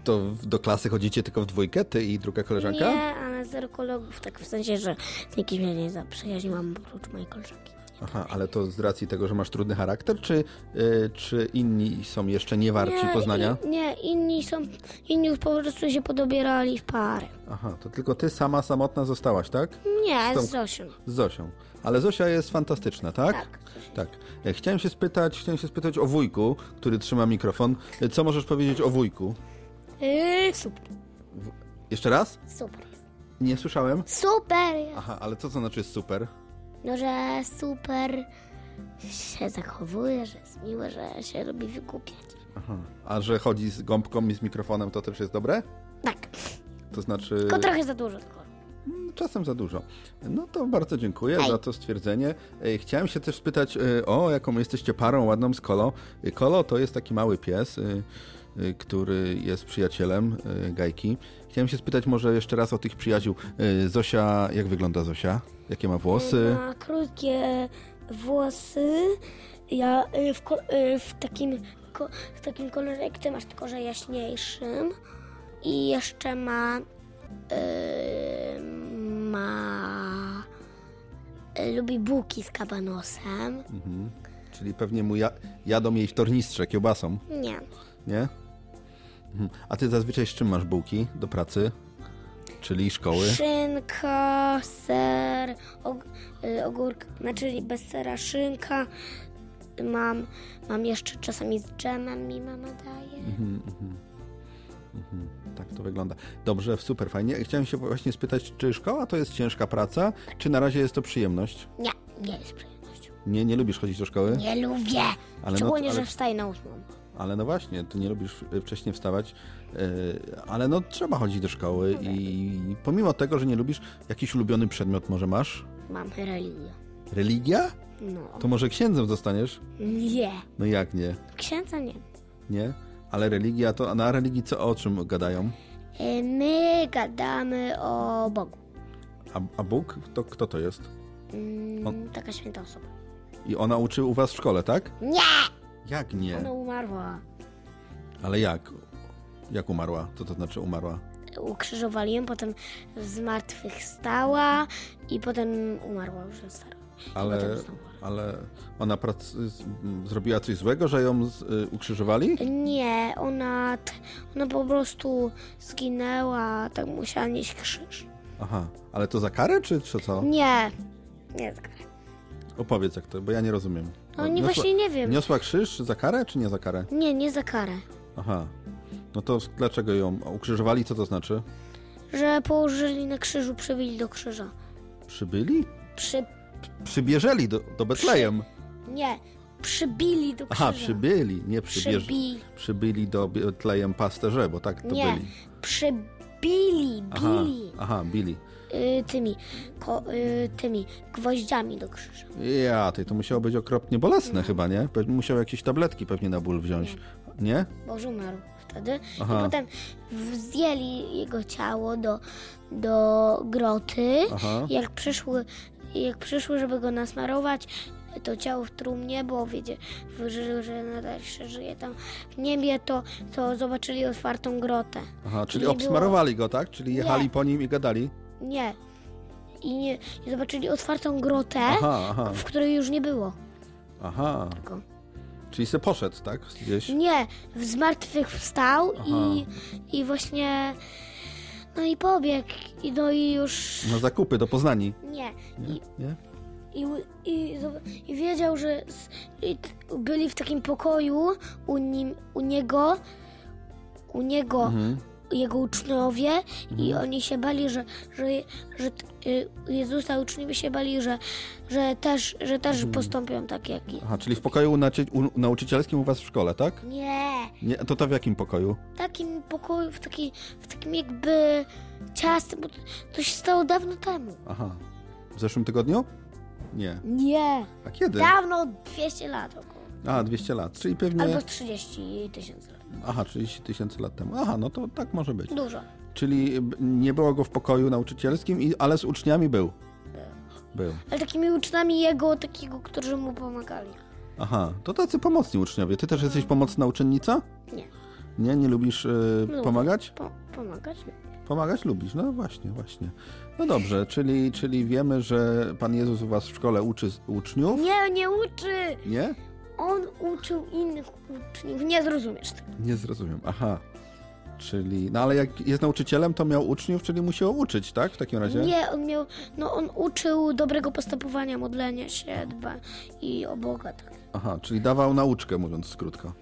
To do klasy chodzicie tylko w dwójkę, ty i druga koleżanka? Nie, ale zero kolegów, tak w sensie, że nikt mnie nie zaprzyjaźniłam oprócz mojej koleżanki. Aha, ale to z racji tego, że masz trudny charakter, czy, y, czy inni są jeszcze nie warci poznania? i- nie, inni są, inni już po prostu się podobierali w pary. Aha, to tylko ty sama samotna zostałaś, tak? Nie, Z tą- z Zosią. Z Zosią. Ale Zosia jest fantastyczna, tak? Tak. Tak. E, Chciałem się spytać, chciałem się spytać o wujku, który trzyma mikrofon. E, Co możesz powiedzieć o wujku? Yy, super, Jeszcze raz? super. Nie słyszałem. Super jest. Aha, ale co to znaczy super? No, że super się zachowuje, że jest miłe, że się lubi wygłupiać. Aha. A że chodzi z gąbką i z mikrofonem, to też jest dobre? Tak. To znaczy... Tylko trochę za dużo. Tylko. Czasem za dużo. No to bardzo dziękuję za to stwierdzenie. Chciałem się też spytać e, o jaką jesteście parą ładną z Kolo. E, Kolo to jest taki mały pies, e, który jest przyjacielem e, Gajki. Chciałem się spytać może jeszcze raz o tych przyjaciół. E, Zosia, jak wygląda Zosia? Jakie ma włosy? Ma krótkie włosy. Ja y, w, y, w, takim, w takim kolorze jak ty masz, tylko że jaśniejszym. I jeszcze ma. y, ma. y, lubi bułki z kabanosem. Mhm. Czyli pewnie mu ja, jadą jej w tornistrze kiełbasą, Nie. nie? Mhm. A ty zazwyczaj z czym masz bułki do pracy? Czyli szkoły? Szynka, ser, og- y, ogórka, znaczy bez sera szynka. Mam, mam jeszcze czasami z dżemem mi mama daje. Mhm, mhm. Mhm, Tak to wygląda. Dobrze, super, fajnie. Chciałem się właśnie spytać, czy szkoła to jest ciężka praca, czy na razie jest to przyjemność? Nie, nie jest przyjemnością. Nie, nie lubisz chodzić do szkoły? Nie lubię. Ale no- Szczególnie, ale- że wstaję na ósmą. Ale no właśnie, ty nie lubisz y, wcześniej wstawać, yy, ale no trzeba chodzić do szkoły i pomimo tego, że nie lubisz, jakiś ulubiony przedmiot może masz? Mam religię. Religia? No. To może księdzem zostaniesz? Nie. No jak nie? Księdza nie. Nie? Ale religia to, a na religii co, o czym gadają? Y, My gadamy o Bogu. A, a Bóg? To kto to jest? Mm, On- Taka święta osoba. I ona uczy u was w szkole, tak? Nie! Jak nie? Ona umarła. Ale jak? Jak umarła? Co to znaczy umarła? Ukrzyżowali ją, potem zmartwychwstała i potem umarła już za stara. Ale, ale ona prac... z- zrobiła coś złego, że ją z, y, ukrzyżowali? Nie, ona, ona po prostu zginęła, tak musiała nieść krzyż. Aha, ale to za karę, czy, czy co? Nie, nie za karę. Opowiedz jak to, bo ja nie rozumiem. No nie, Niosła- właśnie nie wiem. Niosła krzyż za karę, czy nie za karę? Nie, nie za karę. Aha. No to dlaczego ją ukrzyżowali? Co to znaczy? Że położyli na krzyżu, przybili do krzyża. Przybyli? Przy... Przybierzeli do, do Betlejem. Nie, przybili do krzyża. Aha, przybyli, nie przybierz... Przybi- Przybyli do Betlejem pasterze, bo tak to Nie, byli. przybili, Aha, bili aha, bili. Y, tymi, ko, y, tymi gwoździami do krzyża. Ja, ty, to musiało być okropnie bolesne chyba, nie? Musiał jakieś tabletki pewnie na ból wziąć. Nie? Boż umarł wtedy. Aha. I potem zdjęli jego ciało do, do groty. Aha. Jak przyszły, jak przyszły, żeby go nasmarować, to ciało w trumnie, bo wiecie, że, że nadal jeszcze żyje tam w niebie, to, to zobaczyli otwartą grotę. Aha, czyli Nie obsmarowali go, tak? Czyli jechali Nie. po nim i gadali? Nie. I, nie, I zobaczyli otwartą grotę, Aha, aha. w której już nie było. Aha. Tylko. Czyli se poszedł, tak? Gdzieś? Nie, z martwych wstał i, i właśnie. No i pobiegł. I no i już. Na zakupy do Poznani. Nie. Nie? I, Nie? i, i, i wiedział, że t- byli w takim pokoju u, nim, u niego. U niego. Mhm. Jego uczniowie i oni się bali, że, że, że y, Jezusa uczniowie się bali, że, że też, że też Mhm. postąpią tak jak Jezus. Aha, czyli w pokoju nauczycielskim u was w szkole, tak? Nie, Nie, to to w jakim pokoju? w takim pokoju, w, taki, w takim jakby ciastem, bo to, to się stało dawno temu. Aha. W zeszłym tygodniu? Nie. Nie. A kiedy? Dawno, 200 lat około. A, 200 lat, czyli pewnie... Albo 30 tysięcy lat. Aha, 30 tysięcy lat temu. Aha, no to tak może być. Dużo. Czyli nie było go w pokoju nauczycielskim, i, ale z uczniami był. Był. Ale takimi uczniami jego, takiego, którzy mu pomagali. Aha, to tacy pomocni uczniowie. Ty też jesteś pomocna uczennica? Nie. Nie, nie lubisz y, Lubię. pomagać? Po, pomagać? Pomagać lubisz, no właśnie, właśnie. No dobrze, czyli, czyli wiemy, że Pan Jezus u was w szkole uczy uczniów? Nie, nie uczy! Nie? On uczył innych uczniów. Nie zrozumiesz tego. Nie zrozumiem. Aha. Czyli, no ale jak jest nauczycielem, to miał uczniów, czyli musiał uczyć, tak? W takim razie? Nie, on miał, no on uczył dobrego postępowania, modlenia się, dba i o Boga, tak. Aha, czyli dawał nauczkę, mówiąc krótko.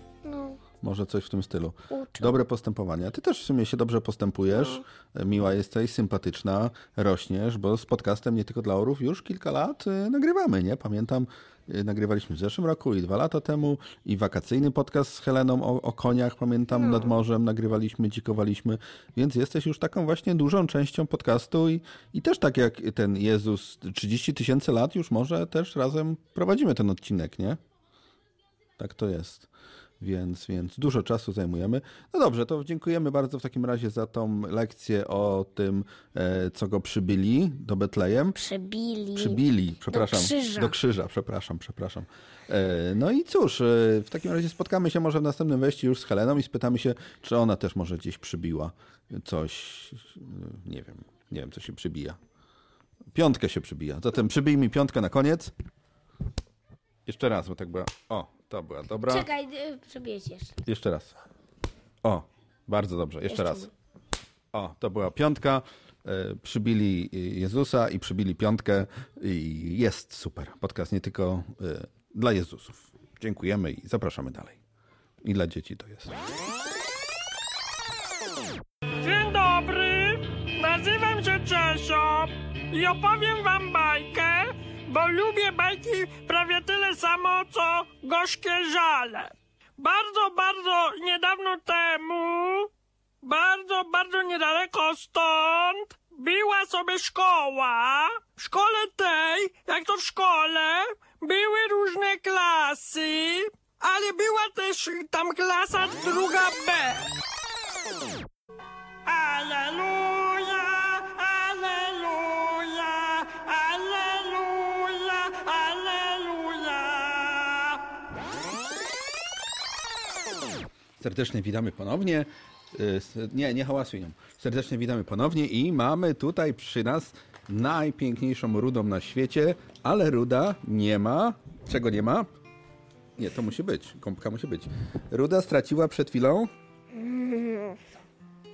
No, Może coś w tym stylu. uczył. Dobre postępowanie. Ty też w sumie się dobrze postępujesz. Miła jesteś, sympatyczna, rośniesz, bo z podcastem nie tylko dla orów już kilka lat y, nagrywamy, nie? Pamiętam, y, nagrywaliśmy w zeszłym roku i dwa lata temu i wakacyjny podcast z Heleną o, o koniach, pamiętam, nad morzem nagrywaliśmy, dzikowaliśmy, więc jesteś już taką właśnie dużą częścią podcastu i, i też tak jak ten Jezus 30 tysięcy lat już może też razem prowadzimy ten odcinek, nie? Tak to jest. Więc, więc dużo czasu zajmujemy. No dobrze, to dziękujemy bardzo w takim razie za tą lekcję o tym, e, co go przybyli do Betlejem. Przebili. Przybili, przepraszam. Do krzyża. Do krzyża, przepraszam, przepraszam. E, No i cóż, e, w takim razie spotkamy się może w następnym wejściu już z Heleną i spytamy się, czy ona też może gdzieś przybiła coś, nie wiem, nie wiem, co się przybija. Piątkę się przybija. Zatem przybij mi piątkę na koniec. Jeszcze raz, bo tak była. O, to była dobra. Czekaj, y, przebiję jeszcze. Jeszcze raz. O, bardzo dobrze. Jeszcze, Jeszcze raz. O, to była piątka. E, Przybili Jezusa i przybili piątkę. I jest super. Podcast nie tylko dla Jezusów. Dziękujemy i zapraszamy dalej. I dla dzieci to jest. Dzień dobry, nazywam się Czesio i opowiem wam bajkę, bo lubię bajki prawie tyle samo, co gorzkie żale. Bardzo, bardzo niedawno temu, bardzo, bardzo niedaleko stąd, była sobie szkoła. W szkole tej, jak to w szkole, były różne klasy, ale była też tam klasa druga B. Aleluja, Serdecznie witamy ponownie. S- Nie, nie hałasuj nią. Serdecznie witamy ponownie i mamy tutaj przy nas najpiękniejszą rudą na świecie, ale ruda nie ma. Czego nie ma? Nie, to musi być. Gąbka musi być. Ruda straciła przed chwilą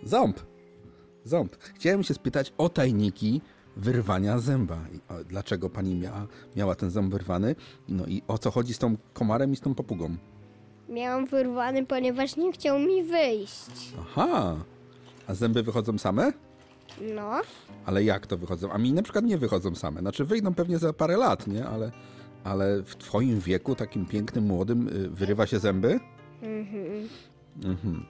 ząb. Ząb. Chciałem się spytać o tajniki wyrwania zęba. Dlaczego pani miała, miała ten ząb wyrwany? No i o co chodzi z tą komarem i z tą papugą? Miałam wyrwany, ponieważ nie chciał mi wyjść. Aha. A zęby wychodzą same? No, Ale jak to wychodzą? A mi na przykład nie wychodzą same. Znaczy wyjdą pewnie za parę lat, nie? Ale, ale w twoim wieku, takim pięknym, młodym, y, wyrywa się zęby? mhm. Mhm.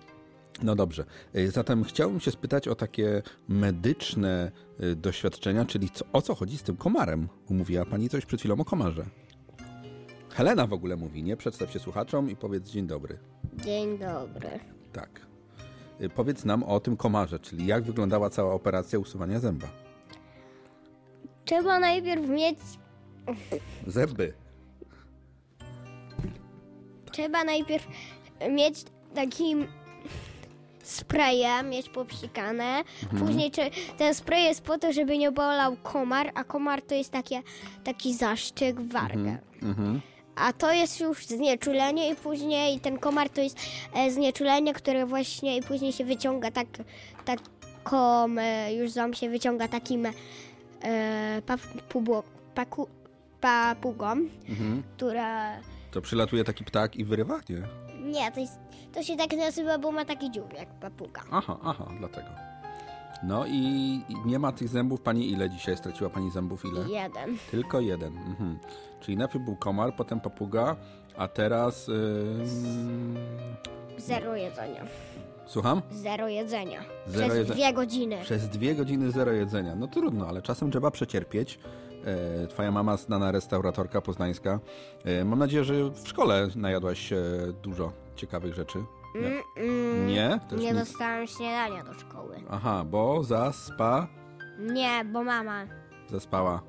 No dobrze. Y, Zatem chciałbym się spytać o takie medyczne y, doświadczenia, czyli co, o co chodzi z tym komarem? Mówiła pani coś przed chwilą o komarze. Helena w ogóle mówi, nie? Przedstaw się słuchaczom i powiedz dzień dobry. dzień dobry. Tak. Y, Powiedz nam o tym komarze, czyli jak wyglądała cała operacja usuwania zęba. Trzeba najpierw mieć, Zęby. trzeba najpierw mieć taki sprayem, mieć popsikane. Mhm. Później ten spray jest po to, żeby nie bolał komar, a komar to jest takie, taki zaszczyk w wargę. Mhm. Mhm. A to jest już znieczulenie i później ten komar to jest e, znieczulenie, które właśnie i później się wyciąga tak, taką, e, już ząb się wyciąga takim e, paku, papugą, Mhm. która To przylatuje taki ptak i wyrywa, nie? Nie, to, jest, to się tak nazywa, bo ma taki dziób jak papuga. Aha, aha, dlatego. No i nie ma tych zębów. Pani ile dzisiaj straciła pani zębów? Ile? Jeden. Tylko jeden. Mhm. Czyli najpierw był komar, potem papuga, a teraz... Zero jedzenia. Słucham? Zero jedzenia. Zero Przez jedze- dwie godziny. Przez dwie godziny zero jedzenia. No trudno, ale czasem trzeba przecierpieć. E, Twoja mama, znana restauratorka poznańska. E, Mam nadzieję, że w szkole najadłaś się dużo ciekawych rzeczy. Nie? Mm, mm, Nie? Też nie nic? dostałam śniadania do szkoły. Aha, bo zaspa... Nie, bo mama. Zaspała.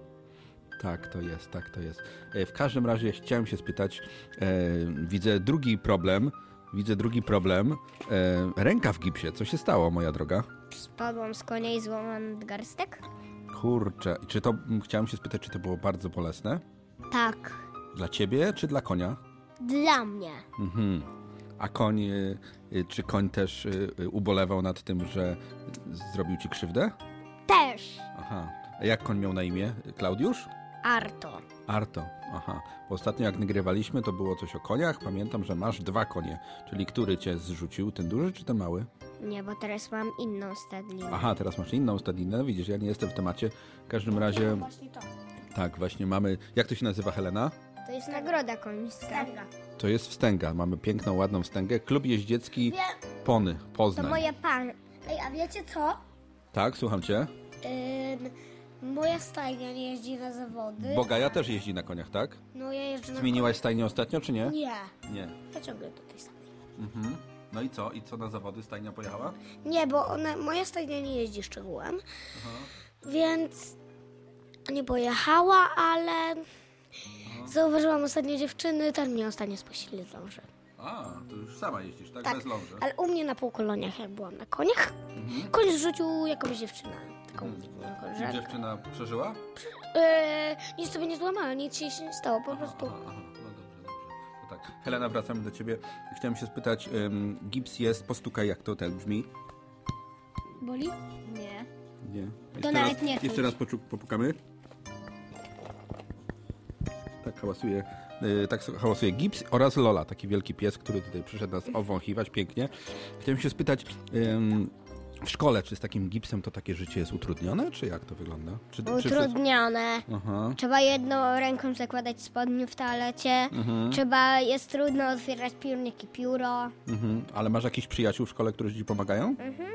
Tak, to jest, tak to jest. E, W każdym razie chciałem się spytać, e, widzę drugi problem, widzę drugi problem. E, ręka w gipsie, co się stało, moja droga? Spadłam z konia i złamałam nadgarstek? Kurczę, czy to, chciałem się spytać, czy to było bardzo bolesne? Tak. Dla ciebie, czy dla konia? Dla mnie. Mhm. A koń, e, e, czy koń też e, ubolewał nad tym, że zrobił ci krzywdę? Też. Aha. A jak koń miał na imię? Klaudiusz? Arto. Arto, aha. Bo ostatnio jak nagrywaliśmy, to było coś o koniach. Pamiętam, że masz dwa konie. Czyli który cię zrzucił? Ten duży czy ten mały? Nie, bo teraz mam inną stadninę. Aha, teraz masz inną stadninę. Widzisz, ja nie jestem w temacie. W każdym razie... Właśnie to. Tak, właśnie mamy... Jak to się nazywa, Helena? To jest nagroda końska. To jest wstęga. Mamy piękną, ładną wstęgę. Klub jeździecki Pony, To Poznań. moja pan. Ej, a wiecie co? Tak, słucham cię. moja stajnia nie jeździ na zawody. Bogaja też jeździ na koniach, tak? No ja jeżdżę na Zmieniłaś stajnię ostatnio, czy nie? Nie. Nie. Ja ciągle do tej samej. Mhm. No i co? I co na zawody stajnia pojechała? Nie, bo ona, moja stajnia nie jeździ szczegółem, więc nie pojechała, ale zauważyłam ostatnio dziewczyny, ten mnie ostatnio spuścili z ląży. A, to już sama jeździsz, tak? Tak, Bez ląży. ale u mnie na półkoloniach, jak byłam na koniach, Mhm. koń zrzucił jakąś dziewczynę. Taką I koleżankę. dziewczyna przeżyła? Yy, nic sobie nie złamała, nic się nie stało, po prostu. Aha, no dobrze, dobrze. To tak. Helena, wracamy do ciebie. Chciałem się spytać, ym, gips jest, postukaj jak to ten brzmi. Boli? Nie. Nie. To raz, nawet nie Jeszcze raz poczu- popukamy. Tak hałasuje, yy, tak hałasuje gips oraz Lola, taki wielki pies, który tutaj przyszedł nas owąchiwać pięknie. Chciałem się spytać, w szkole, czy z takim gipsem to takie życie jest utrudnione, czy jak to wygląda? Czy, czy Utrudnione. Aha. Trzeba jedną ręką zakładać spodnie w toalecie. Mhm. Trzeba, jest trudno otwierać piórnik i pióro. Mhm. Ale masz jakichś przyjaciół w szkole, którzy ci pomagają? Mhm.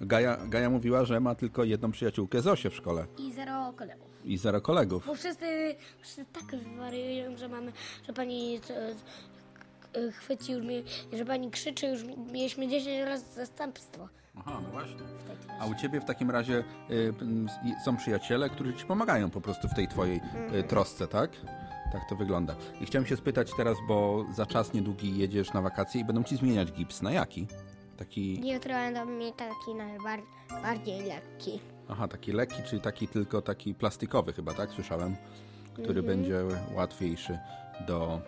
Gaja, Gaja mówiła, że ma tylko jedną przyjaciółkę Zosię w szkole I zero kolegów. i zero kolegów. Bo wszyscy, wszyscy tak wariują, że mamy, że pani chwyci już mnie, że pani krzyczy, już mieliśmy 10 razy zastępstwo. Aha, no właśnie. A u ciebie w takim razie y, są przyjaciele, którzy ci pomagają po prostu w tej twojej y, Mhm. trosce, tak? Tak to wygląda. I chciałem się spytać teraz, bo za czas niedługi jedziesz na wakacje i będą ci zmieniać gips. Na jaki? Taki, Jutro będą mi taki najbardziej lekki. aha, taki lekki, czyli taki tylko taki plastikowy chyba, tak? Słyszałem, który Mhm. będzie łatwiejszy do,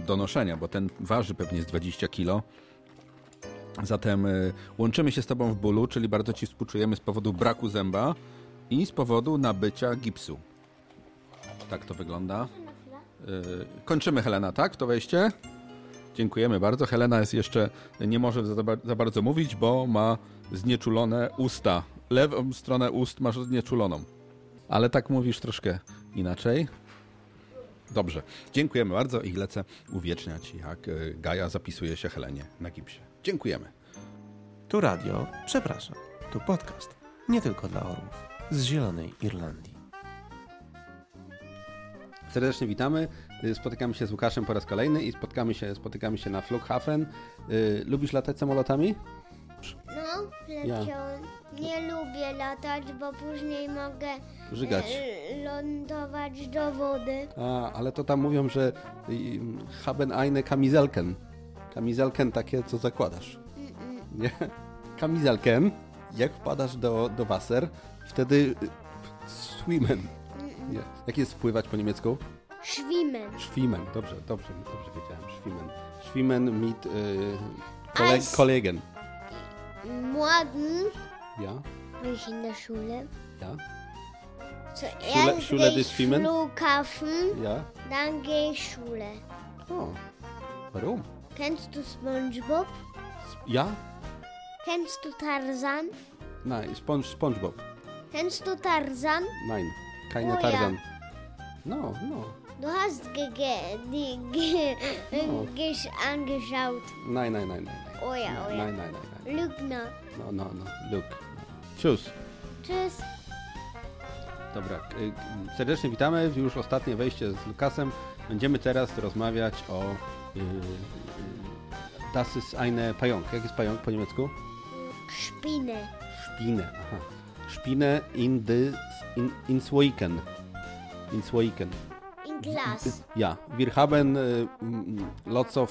e, do noszenia, bo ten waży pewnie z 20 kilo. Zatem e, łączymy się z Tobą w bólu, czyli bardzo Ci współczujemy z powodu braku zęba i z powodu nabycia gipsu. Tak to wygląda. E, Kończymy, Helena, tak? To wejście? Dziękujemy bardzo. Helena jest jeszcze, nie może za, za bardzo mówić, bo ma znieczulone usta. Lewą stronę ust masz znieczuloną. Ale tak mówisz troszkę inaczej. Dobrze. Dziękujemy bardzo i lecę uwieczniać, jak e, Gaja zapisuje się Helenie na gipsie. Dziękujemy. Tu radio, przepraszam, tu podcast. Nie tylko dla orłów. Z Zielonej Irlandii. Serdecznie witamy. Y, Spotykamy się z Łukaszem po raz kolejny i spotkamy się, spotykamy się na Flughafen. Y, Lubisz latać samolotami? No, Ja. leciałam. Nie lubię latać, bo później mogę Żygać. e, lądować do wody. A, ale to tam mówią, że y, haben eine Kamizelken. Kamizelken takie, co zakładasz. Nie? Kamizelken. Jak wpadasz do, do Wasser, wtedy y, swimmen. Nie. Jak jest wpływać po niemiecku? Schwimmen. Schwimmen. Dobrze, dobrze, dobrze wiedziałem. Schwimmen. Schwimmen mit y, kole Als- Kollegen. Morgen Ja, bin ich in der Schule. ja, Zuerst Schule- gehe des ich Schwimmen? Flughafen, ja. dann gehe ich Schule. O, warum? Kennst du SpongeBob? Ja? Kennst du Tarzan? Nein, Sponge, SpongeBob. Kennst du Tarzan? Nein, keine Oh ja. Tarzan. No, no. Du hast ge, ge, die, ge, Oh. gesch, angeschaut. Nein, nein, nein, nein. Oh ja, oh ja. Nein, nein, nein, nein. Lügner. No, no, no. Look. Tschüss. Tschüss. Dobra, y, serdecznie witamy. Już ostatnie wejście z Lukasem. Będziemy teraz rozmawiać o y, y, Das ist eine Pająk. Jak jest pająk po niemiecku? Spinne. Spinne. Aha. Spinne in the in, ins Weekend. Ins Weekend. Glas. Ja, wir haben mm, lots of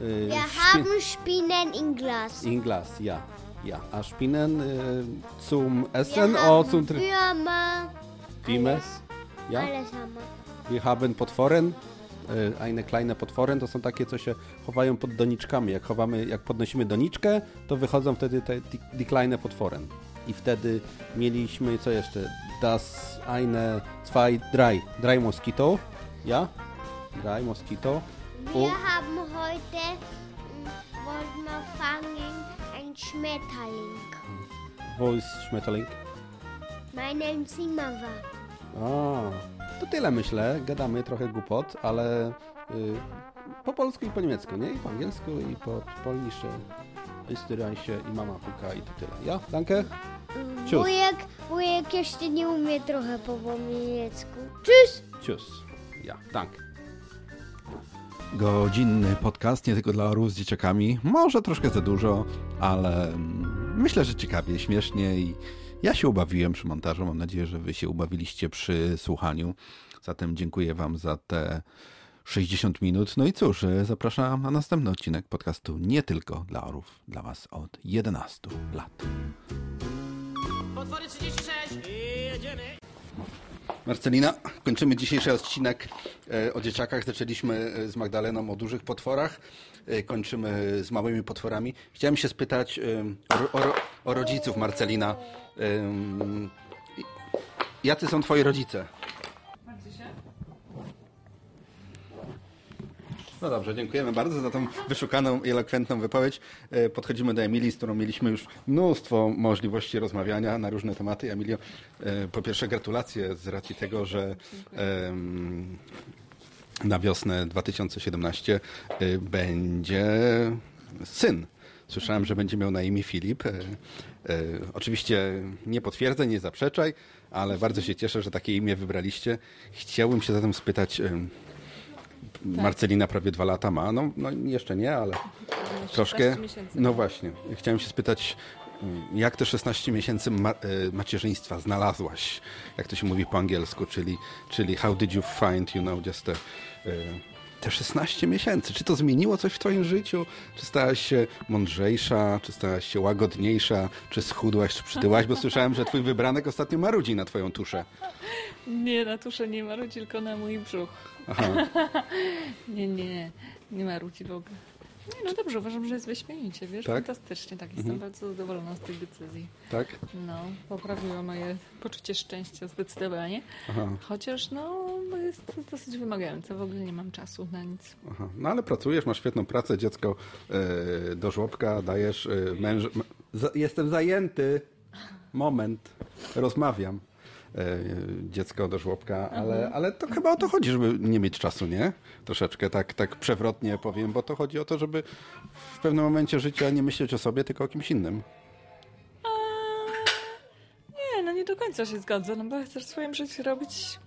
y, Wir haben Spinnen in Glas. in Glas, ja. Ja, a Spinnen y, zum Essen Wir oder zum Trinken? Würmer. Alles. Ja? Alles haben wir. Wir haben potworen, eine kleine potworen, to są takie, co się chowają pod doniczkami. Jak chowamy, jak podnosimy doniczkę, to wychodzą wtedy te die kleine potworen. I wtedy mieliśmy, co jeszcze? Das eine, zwei, drei. Drei Moskito. Ja? Drei Moskito. Wir haben heute, mm, wollten wir fangen, ein Schmetterling. Wo ist Schmetterling? W meinem Zimmer. A, to tyle myślę. Gadamy trochę głupot, ale y, po polsku i po niemiecku, nie? I po angielsku, i po polnisze, österreichische i mama puka i to tyle. Ja, danke. Tschüss. Wujek, wujek jeszcze nie umie trochę po niemiecku. Tschüss! Tschüss. Ja, danke. Godzinny podcast, nie tylko dla orłów z dzieciakami. Może troszkę za dużo, ale mm, myślę, że ciekawie, śmiesznie i ja się ubawiłem przy montażu. Mam nadzieję, że wy się ubawiliście przy słuchaniu. Zatem dziękuję wam za te 60 minut. No i cóż, e, zapraszam na następny odcinek podcastu nie tylko dla orłów, dla was od 11 lat. Potwory 36 i jedziemy. Marcelina, kończymy dzisiejszy odcinek e, o dzieciakach. Zaczęliśmy e, z Magdaleną o dużych potworach, e, kończymy z małymi potworami. Chciałem się spytać o, o, o rodziców Marcelina. Jacy są twoi rodzice? No dobrze, dziękujemy bardzo za tą wyszukaną i elokwentną wypowiedź. E, Podchodzimy do Emilii, z którą mieliśmy już mnóstwo możliwości rozmawiania na różne tematy. Emilio, e, po pierwsze gratulacje z racji tego, że na wiosnę 2017 e, będzie syn. Słyszałem, że będzie miał na imię Filip. Oczywiście nie potwierdzę, nie zaprzeczaj, ale bardzo się cieszę, że takie imię wybraliście. Chciałbym się zatem spytać, em, Marcelina prawie dwa lata ma, no, no jeszcze nie, ale troszkę. miesięcy. No właśnie, chciałem się spytać, mm, jak te 16 miesięcy ma e, macierzyństwa znalazłaś, jak to się mówi po angielsku, czyli, czyli how did you find, you know, just a, e, te 16 miesięcy. Czy to zmieniło coś w twoim życiu? Czy stałaś się mądrzejsza, czy stałaś się łagodniejsza, czy schudłaś, czy przytyłaś? Bo słyszałem, że twój wybranek ostatnio marudzi na twoją tuszę. Nie, na tuszę nie ma ludzi, tylko na mój brzuch. Aha. nie, nie, nie ma ludzi w ogóle. Nie, no dobrze, uważam, że jest wyśmienicie, wiesz, Tak? fantastycznie, tak, jestem Mhm. bardzo zadowolona z tej decyzji. Tak? No, poprawiła moje poczucie szczęścia zdecydowanie. Aha. Chociaż, no, jest to dosyć wymagające, w ogóle nie mam czasu na nic. Aha. No ale pracujesz, masz świetną pracę, dziecko e, do żłobka dajesz, e, męż... jestem zajęty. Moment. Rozmawiam. E, dziecko do żłobka, ale, Mhm. ale to chyba o to chodzi, żeby nie mieć czasu, nie? Troszeczkę tak, tak przewrotnie powiem, bo to chodzi o to, żeby w pewnym momencie życia nie myśleć o sobie, tylko o kimś innym. Nie, no nie do końca się zgodzę, no bo chcesz w swoim życiu robić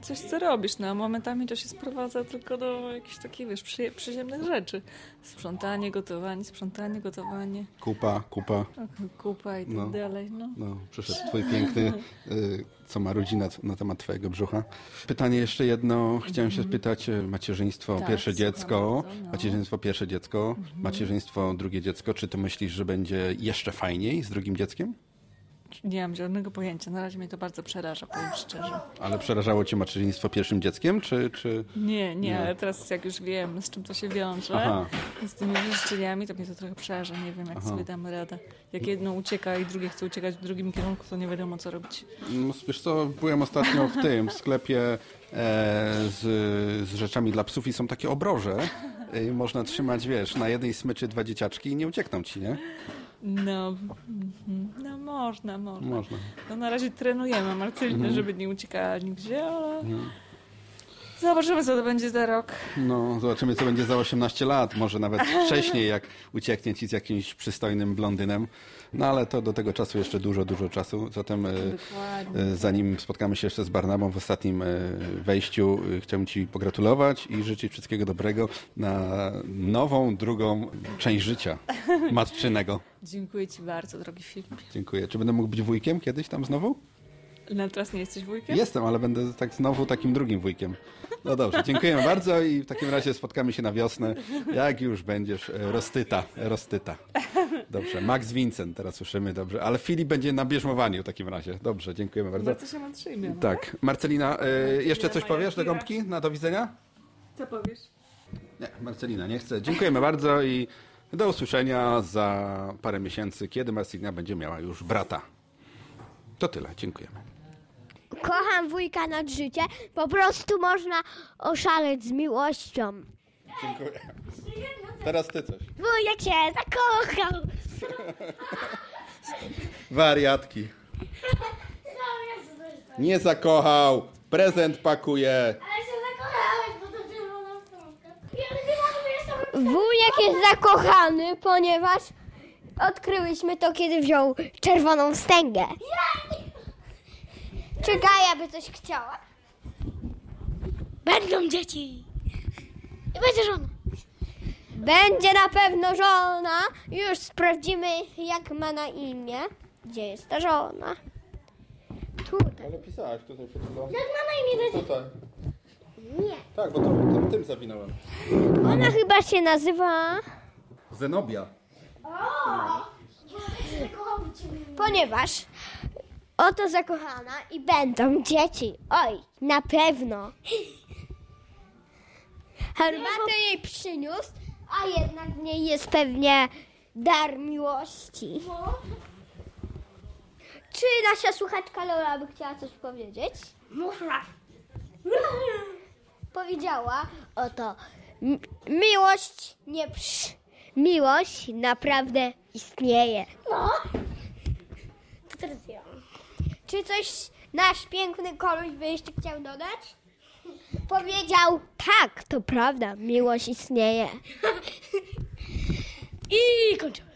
coś, co robisz, no a momentami to się sprowadza tylko do jakichś takich, wiesz, przy, przyziemnych rzeczy. Sprzątanie, gotowanie, sprzątanie, gotowanie, Kupa, kupa. kupa i tak No. dalej, no. No, przyszedł twój piękny, y, co marudzi na, na temat twojego brzucha. Pytanie jeszcze jedno. Chciałem się spytać, y, macierzyństwo, Mhm. Tak, pierwsze dziecko, bardzo, no. macierzyństwo, pierwsze dziecko, Mhm. macierzyństwo, drugie dziecko. Czy ty myślisz, że będzie jeszcze fajniej z drugim dzieckiem? Nie mam żadnego pojęcia, na razie mnie to bardzo przeraża, powiem szczerze. Ale przerażało cię macierzyństwo pierwszym dzieckiem, czy... czy... Nie, nie, ale teraz jak już wiem, z czym to się wiąże, Aha. z tymi życzeniami, to mnie to trochę przeraża, nie wiem, jak Aha. sobie damy radę. Jak jedno ucieka i drugie chce uciekać w drugim kierunku, to nie wiadomo, co robić. No, wiesz co, byłem ostatnio w tym, w sklepie e, z, z rzeczami dla psów i są takie obroże y, można trzymać, wiesz, na jednej smyczy dwa dzieciaczki i nie uciekną ci, nie? No, mhm. no można, można. Można. No na razie trenujemy Marcelinę, Mhm. żeby nie uciekała nigdzie, ale Mhm. zobaczymy co to będzie za rok. No, zobaczymy, co będzie za 18 lat. Może nawet wcześniej, jak ucieknie ci z jakimś przystojnym blondynem. No ale to do tego czasu jeszcze dużo, dużo czasu. Zatem, e, Dokładnie. e, zanim spotkamy się jeszcze z Barnabą w ostatnim e, wejściu, chciałbym Ci pogratulować i życzyć wszystkiego dobrego na nową, drugą część życia matczynego. Dziękuję Ci bardzo, drogi Filip. Dziękuję. Czy będę mógł być wujkiem kiedyś tam znowu? No teraz nie jesteś wujkiem? Jestem, ale będę tak znowu takim drugim wujkiem. No dobrze, dziękujemy bardzo i w takim razie spotkamy się na wiosnę, jak już będziesz e, roztyta, roztyta. Dobrze, Max Vincent teraz słyszymy, dobrze, ale Filip będzie na bierzmowaniu w takim razie. Dobrze, dziękujemy bardzo. Bardzo się matrzymy. Tak, Marcelina, e, jeszcze coś powiesz do gąbki? Na do widzenia? Co powiesz? Nie, Marcelina nie chce. Dziękujemy bardzo i do usłyszenia za parę miesięcy, kiedy Marcelina będzie miała już brata. To tyle, dziękujemy. Kocham wujka nad życie. Po prostu można oszaleć z miłością. Dziękuję. Teraz ty coś. Wujek się zakochał. Wariatki. Nie zakochał. Prezent pakuje. Wujek jest zakochany, ponieważ odkryłyśmy to, kiedy wziął czerwoną wstęgę. Czekaj, aby coś chciała. Będą dzieci. I będzie żona. Będzie na pewno żona. Już sprawdzimy, jak ma na imię. Gdzie jest ta żona? Tutaj. Ale pisałaś tutaj przed chwilą. Jak ma na imię? Tutaj. Nie. Tak, bo to tym, tym zawinąłem. Ona chyba się nazywa... Zenobia. Ponieważ oto zakochana i będą dzieci. Oj, na pewno. Herbatę jej przyniósł, a jednak w niej jest pewnie dar miłości. Czy nasza słuchaczka Lola by chciała coś powiedzieć? Muszę. Powiedziała oto "M- miłość nie przy... Miłość naprawdę istnieje. No. To teraz ja. Czy coś nasz piękny koleś by jeszcze chciał dodać? Powiedział, tak, to prawda, miłość istnieje. I kończymy.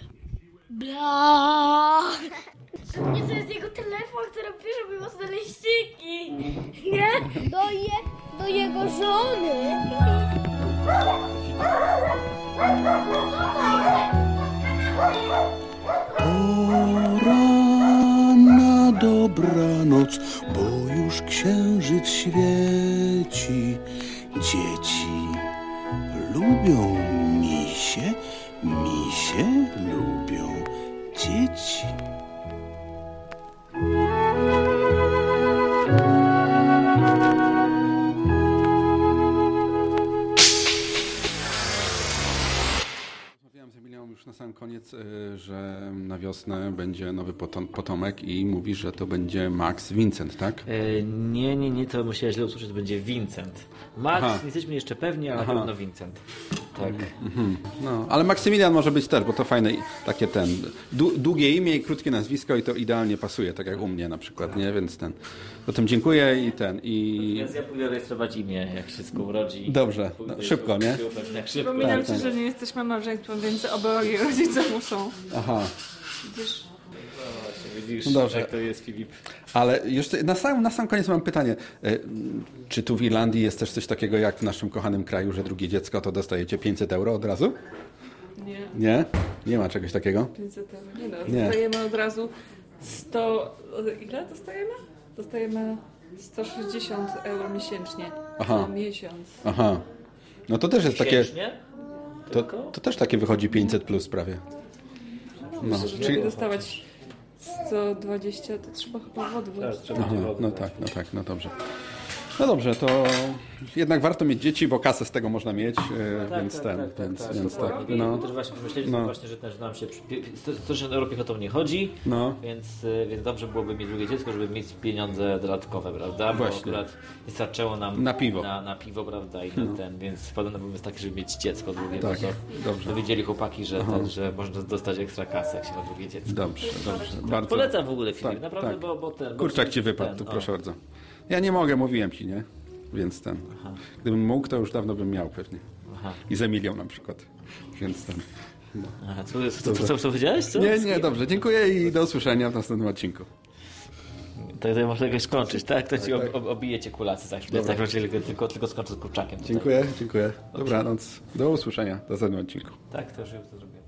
Bla. Nie, to jest jego telefon, który pisze miłosne liściki. Nie? Do, je, do jego żony. Pora dobranoc, bo już księżyc świeci. Dzieci lubią misie, misie lubią dzieci. Na sam koniec, y, że na wiosnę będzie nowy potom- potomek i mówi, że to będzie Max Vincent, tak? E, nie, nie, nie, to musiałeś źle usłyszeć, to będzie Vincent. Max, Aha. nie jesteśmy jeszcze pewni, ale Aha. na pewno Vincent. Tak. Mhm. No, ale Maksymilian może być też, bo to fajne, takie ten, długie imię i krótkie nazwisko i to idealnie pasuje, tak jak u mnie na przykład, nie? Więc ten, zatem dziękuję i ten, i... Więc ja pójdę rejestrować imię, jak się urodzi. Dobrze, no, szybko, nie? Tak, szybko. Przypominam Tak, Ci, tak. że nie jesteśmy małżeństwem, więc oboje rodzice muszą. Aha. Widzisz? Widzisz, No dobrze. jak to jest Filip. Ale już na sam, na sam koniec mam pytanie. E, Czy tu w Irlandii jest też coś takiego jak w naszym kochanym kraju, że drugie dziecko to dostajecie 500 euro od razu? Nie. Nie? Nie ma czegoś takiego? 500 euro. Nie no, Nie. dostajemy od razu 100... Ile dostajemy? Dostajemy 160 euro miesięcznie. Aha. Na miesiąc. Aha. No to też jest takie... To, to też takie wychodzi 500 plus prawie. No, No, myślę, że czyli- żeby dostawać 120, to trzeba chyba w odwrót. Aha, no tak, no tak, no dobrze. No dobrze, to jednak warto mieć dzieci, bo kasę z tego można mieć, e, Tak, więc tak, ten, tak, tak, więc, tak, więc tak. No. Też właśnie pomyśleliśmy No. właśnie, że, też nam się przy- 160 euro piechotą nie chodzi, No. więc, y, więc dobrze byłoby mieć drugie dziecko, żeby mieć pieniądze dodatkowe, prawda? Bo Właśnie. akurat wystarczyło nam Na piwo. na, na piwo prawda? I na No. ten, więc podobno był taki, żeby mieć dziecko drugie, Tak, bo to dobrze. dowiedzieli chłopaki, że, ten, że można dostać ekstra kasę, jak się ma drugie dziecko. Dobrze, dobrze. Bardzo. Polecam w ogóle Filip, Tak, naprawdę, tak. bo, bo ten... bo Kurczak ci wypadł, ten, tu o. proszę bardzo. Ja nie mogę, mówiłem ci, nie? Więc ten. Gdybym mógł, to już dawno bym miał pewnie. Aha. I za milion na przykład. Więc ten. No. Aha, co, co, co, co, co powiedziałeś? Co? Nie, nie, dobrze. Dziękuję i do usłyszenia w następnym odcinku. To, to można jakoś skończyć, tak? To ci Tak, ob, ob, obijecie kulacy za chwilę, tak? Tylko, tylko, tylko skończę z kurczakiem. Dziękuję, dziękuję. Dobranoc. Do usłyszenia w następnym odcinku. Tak, to już to zrobię.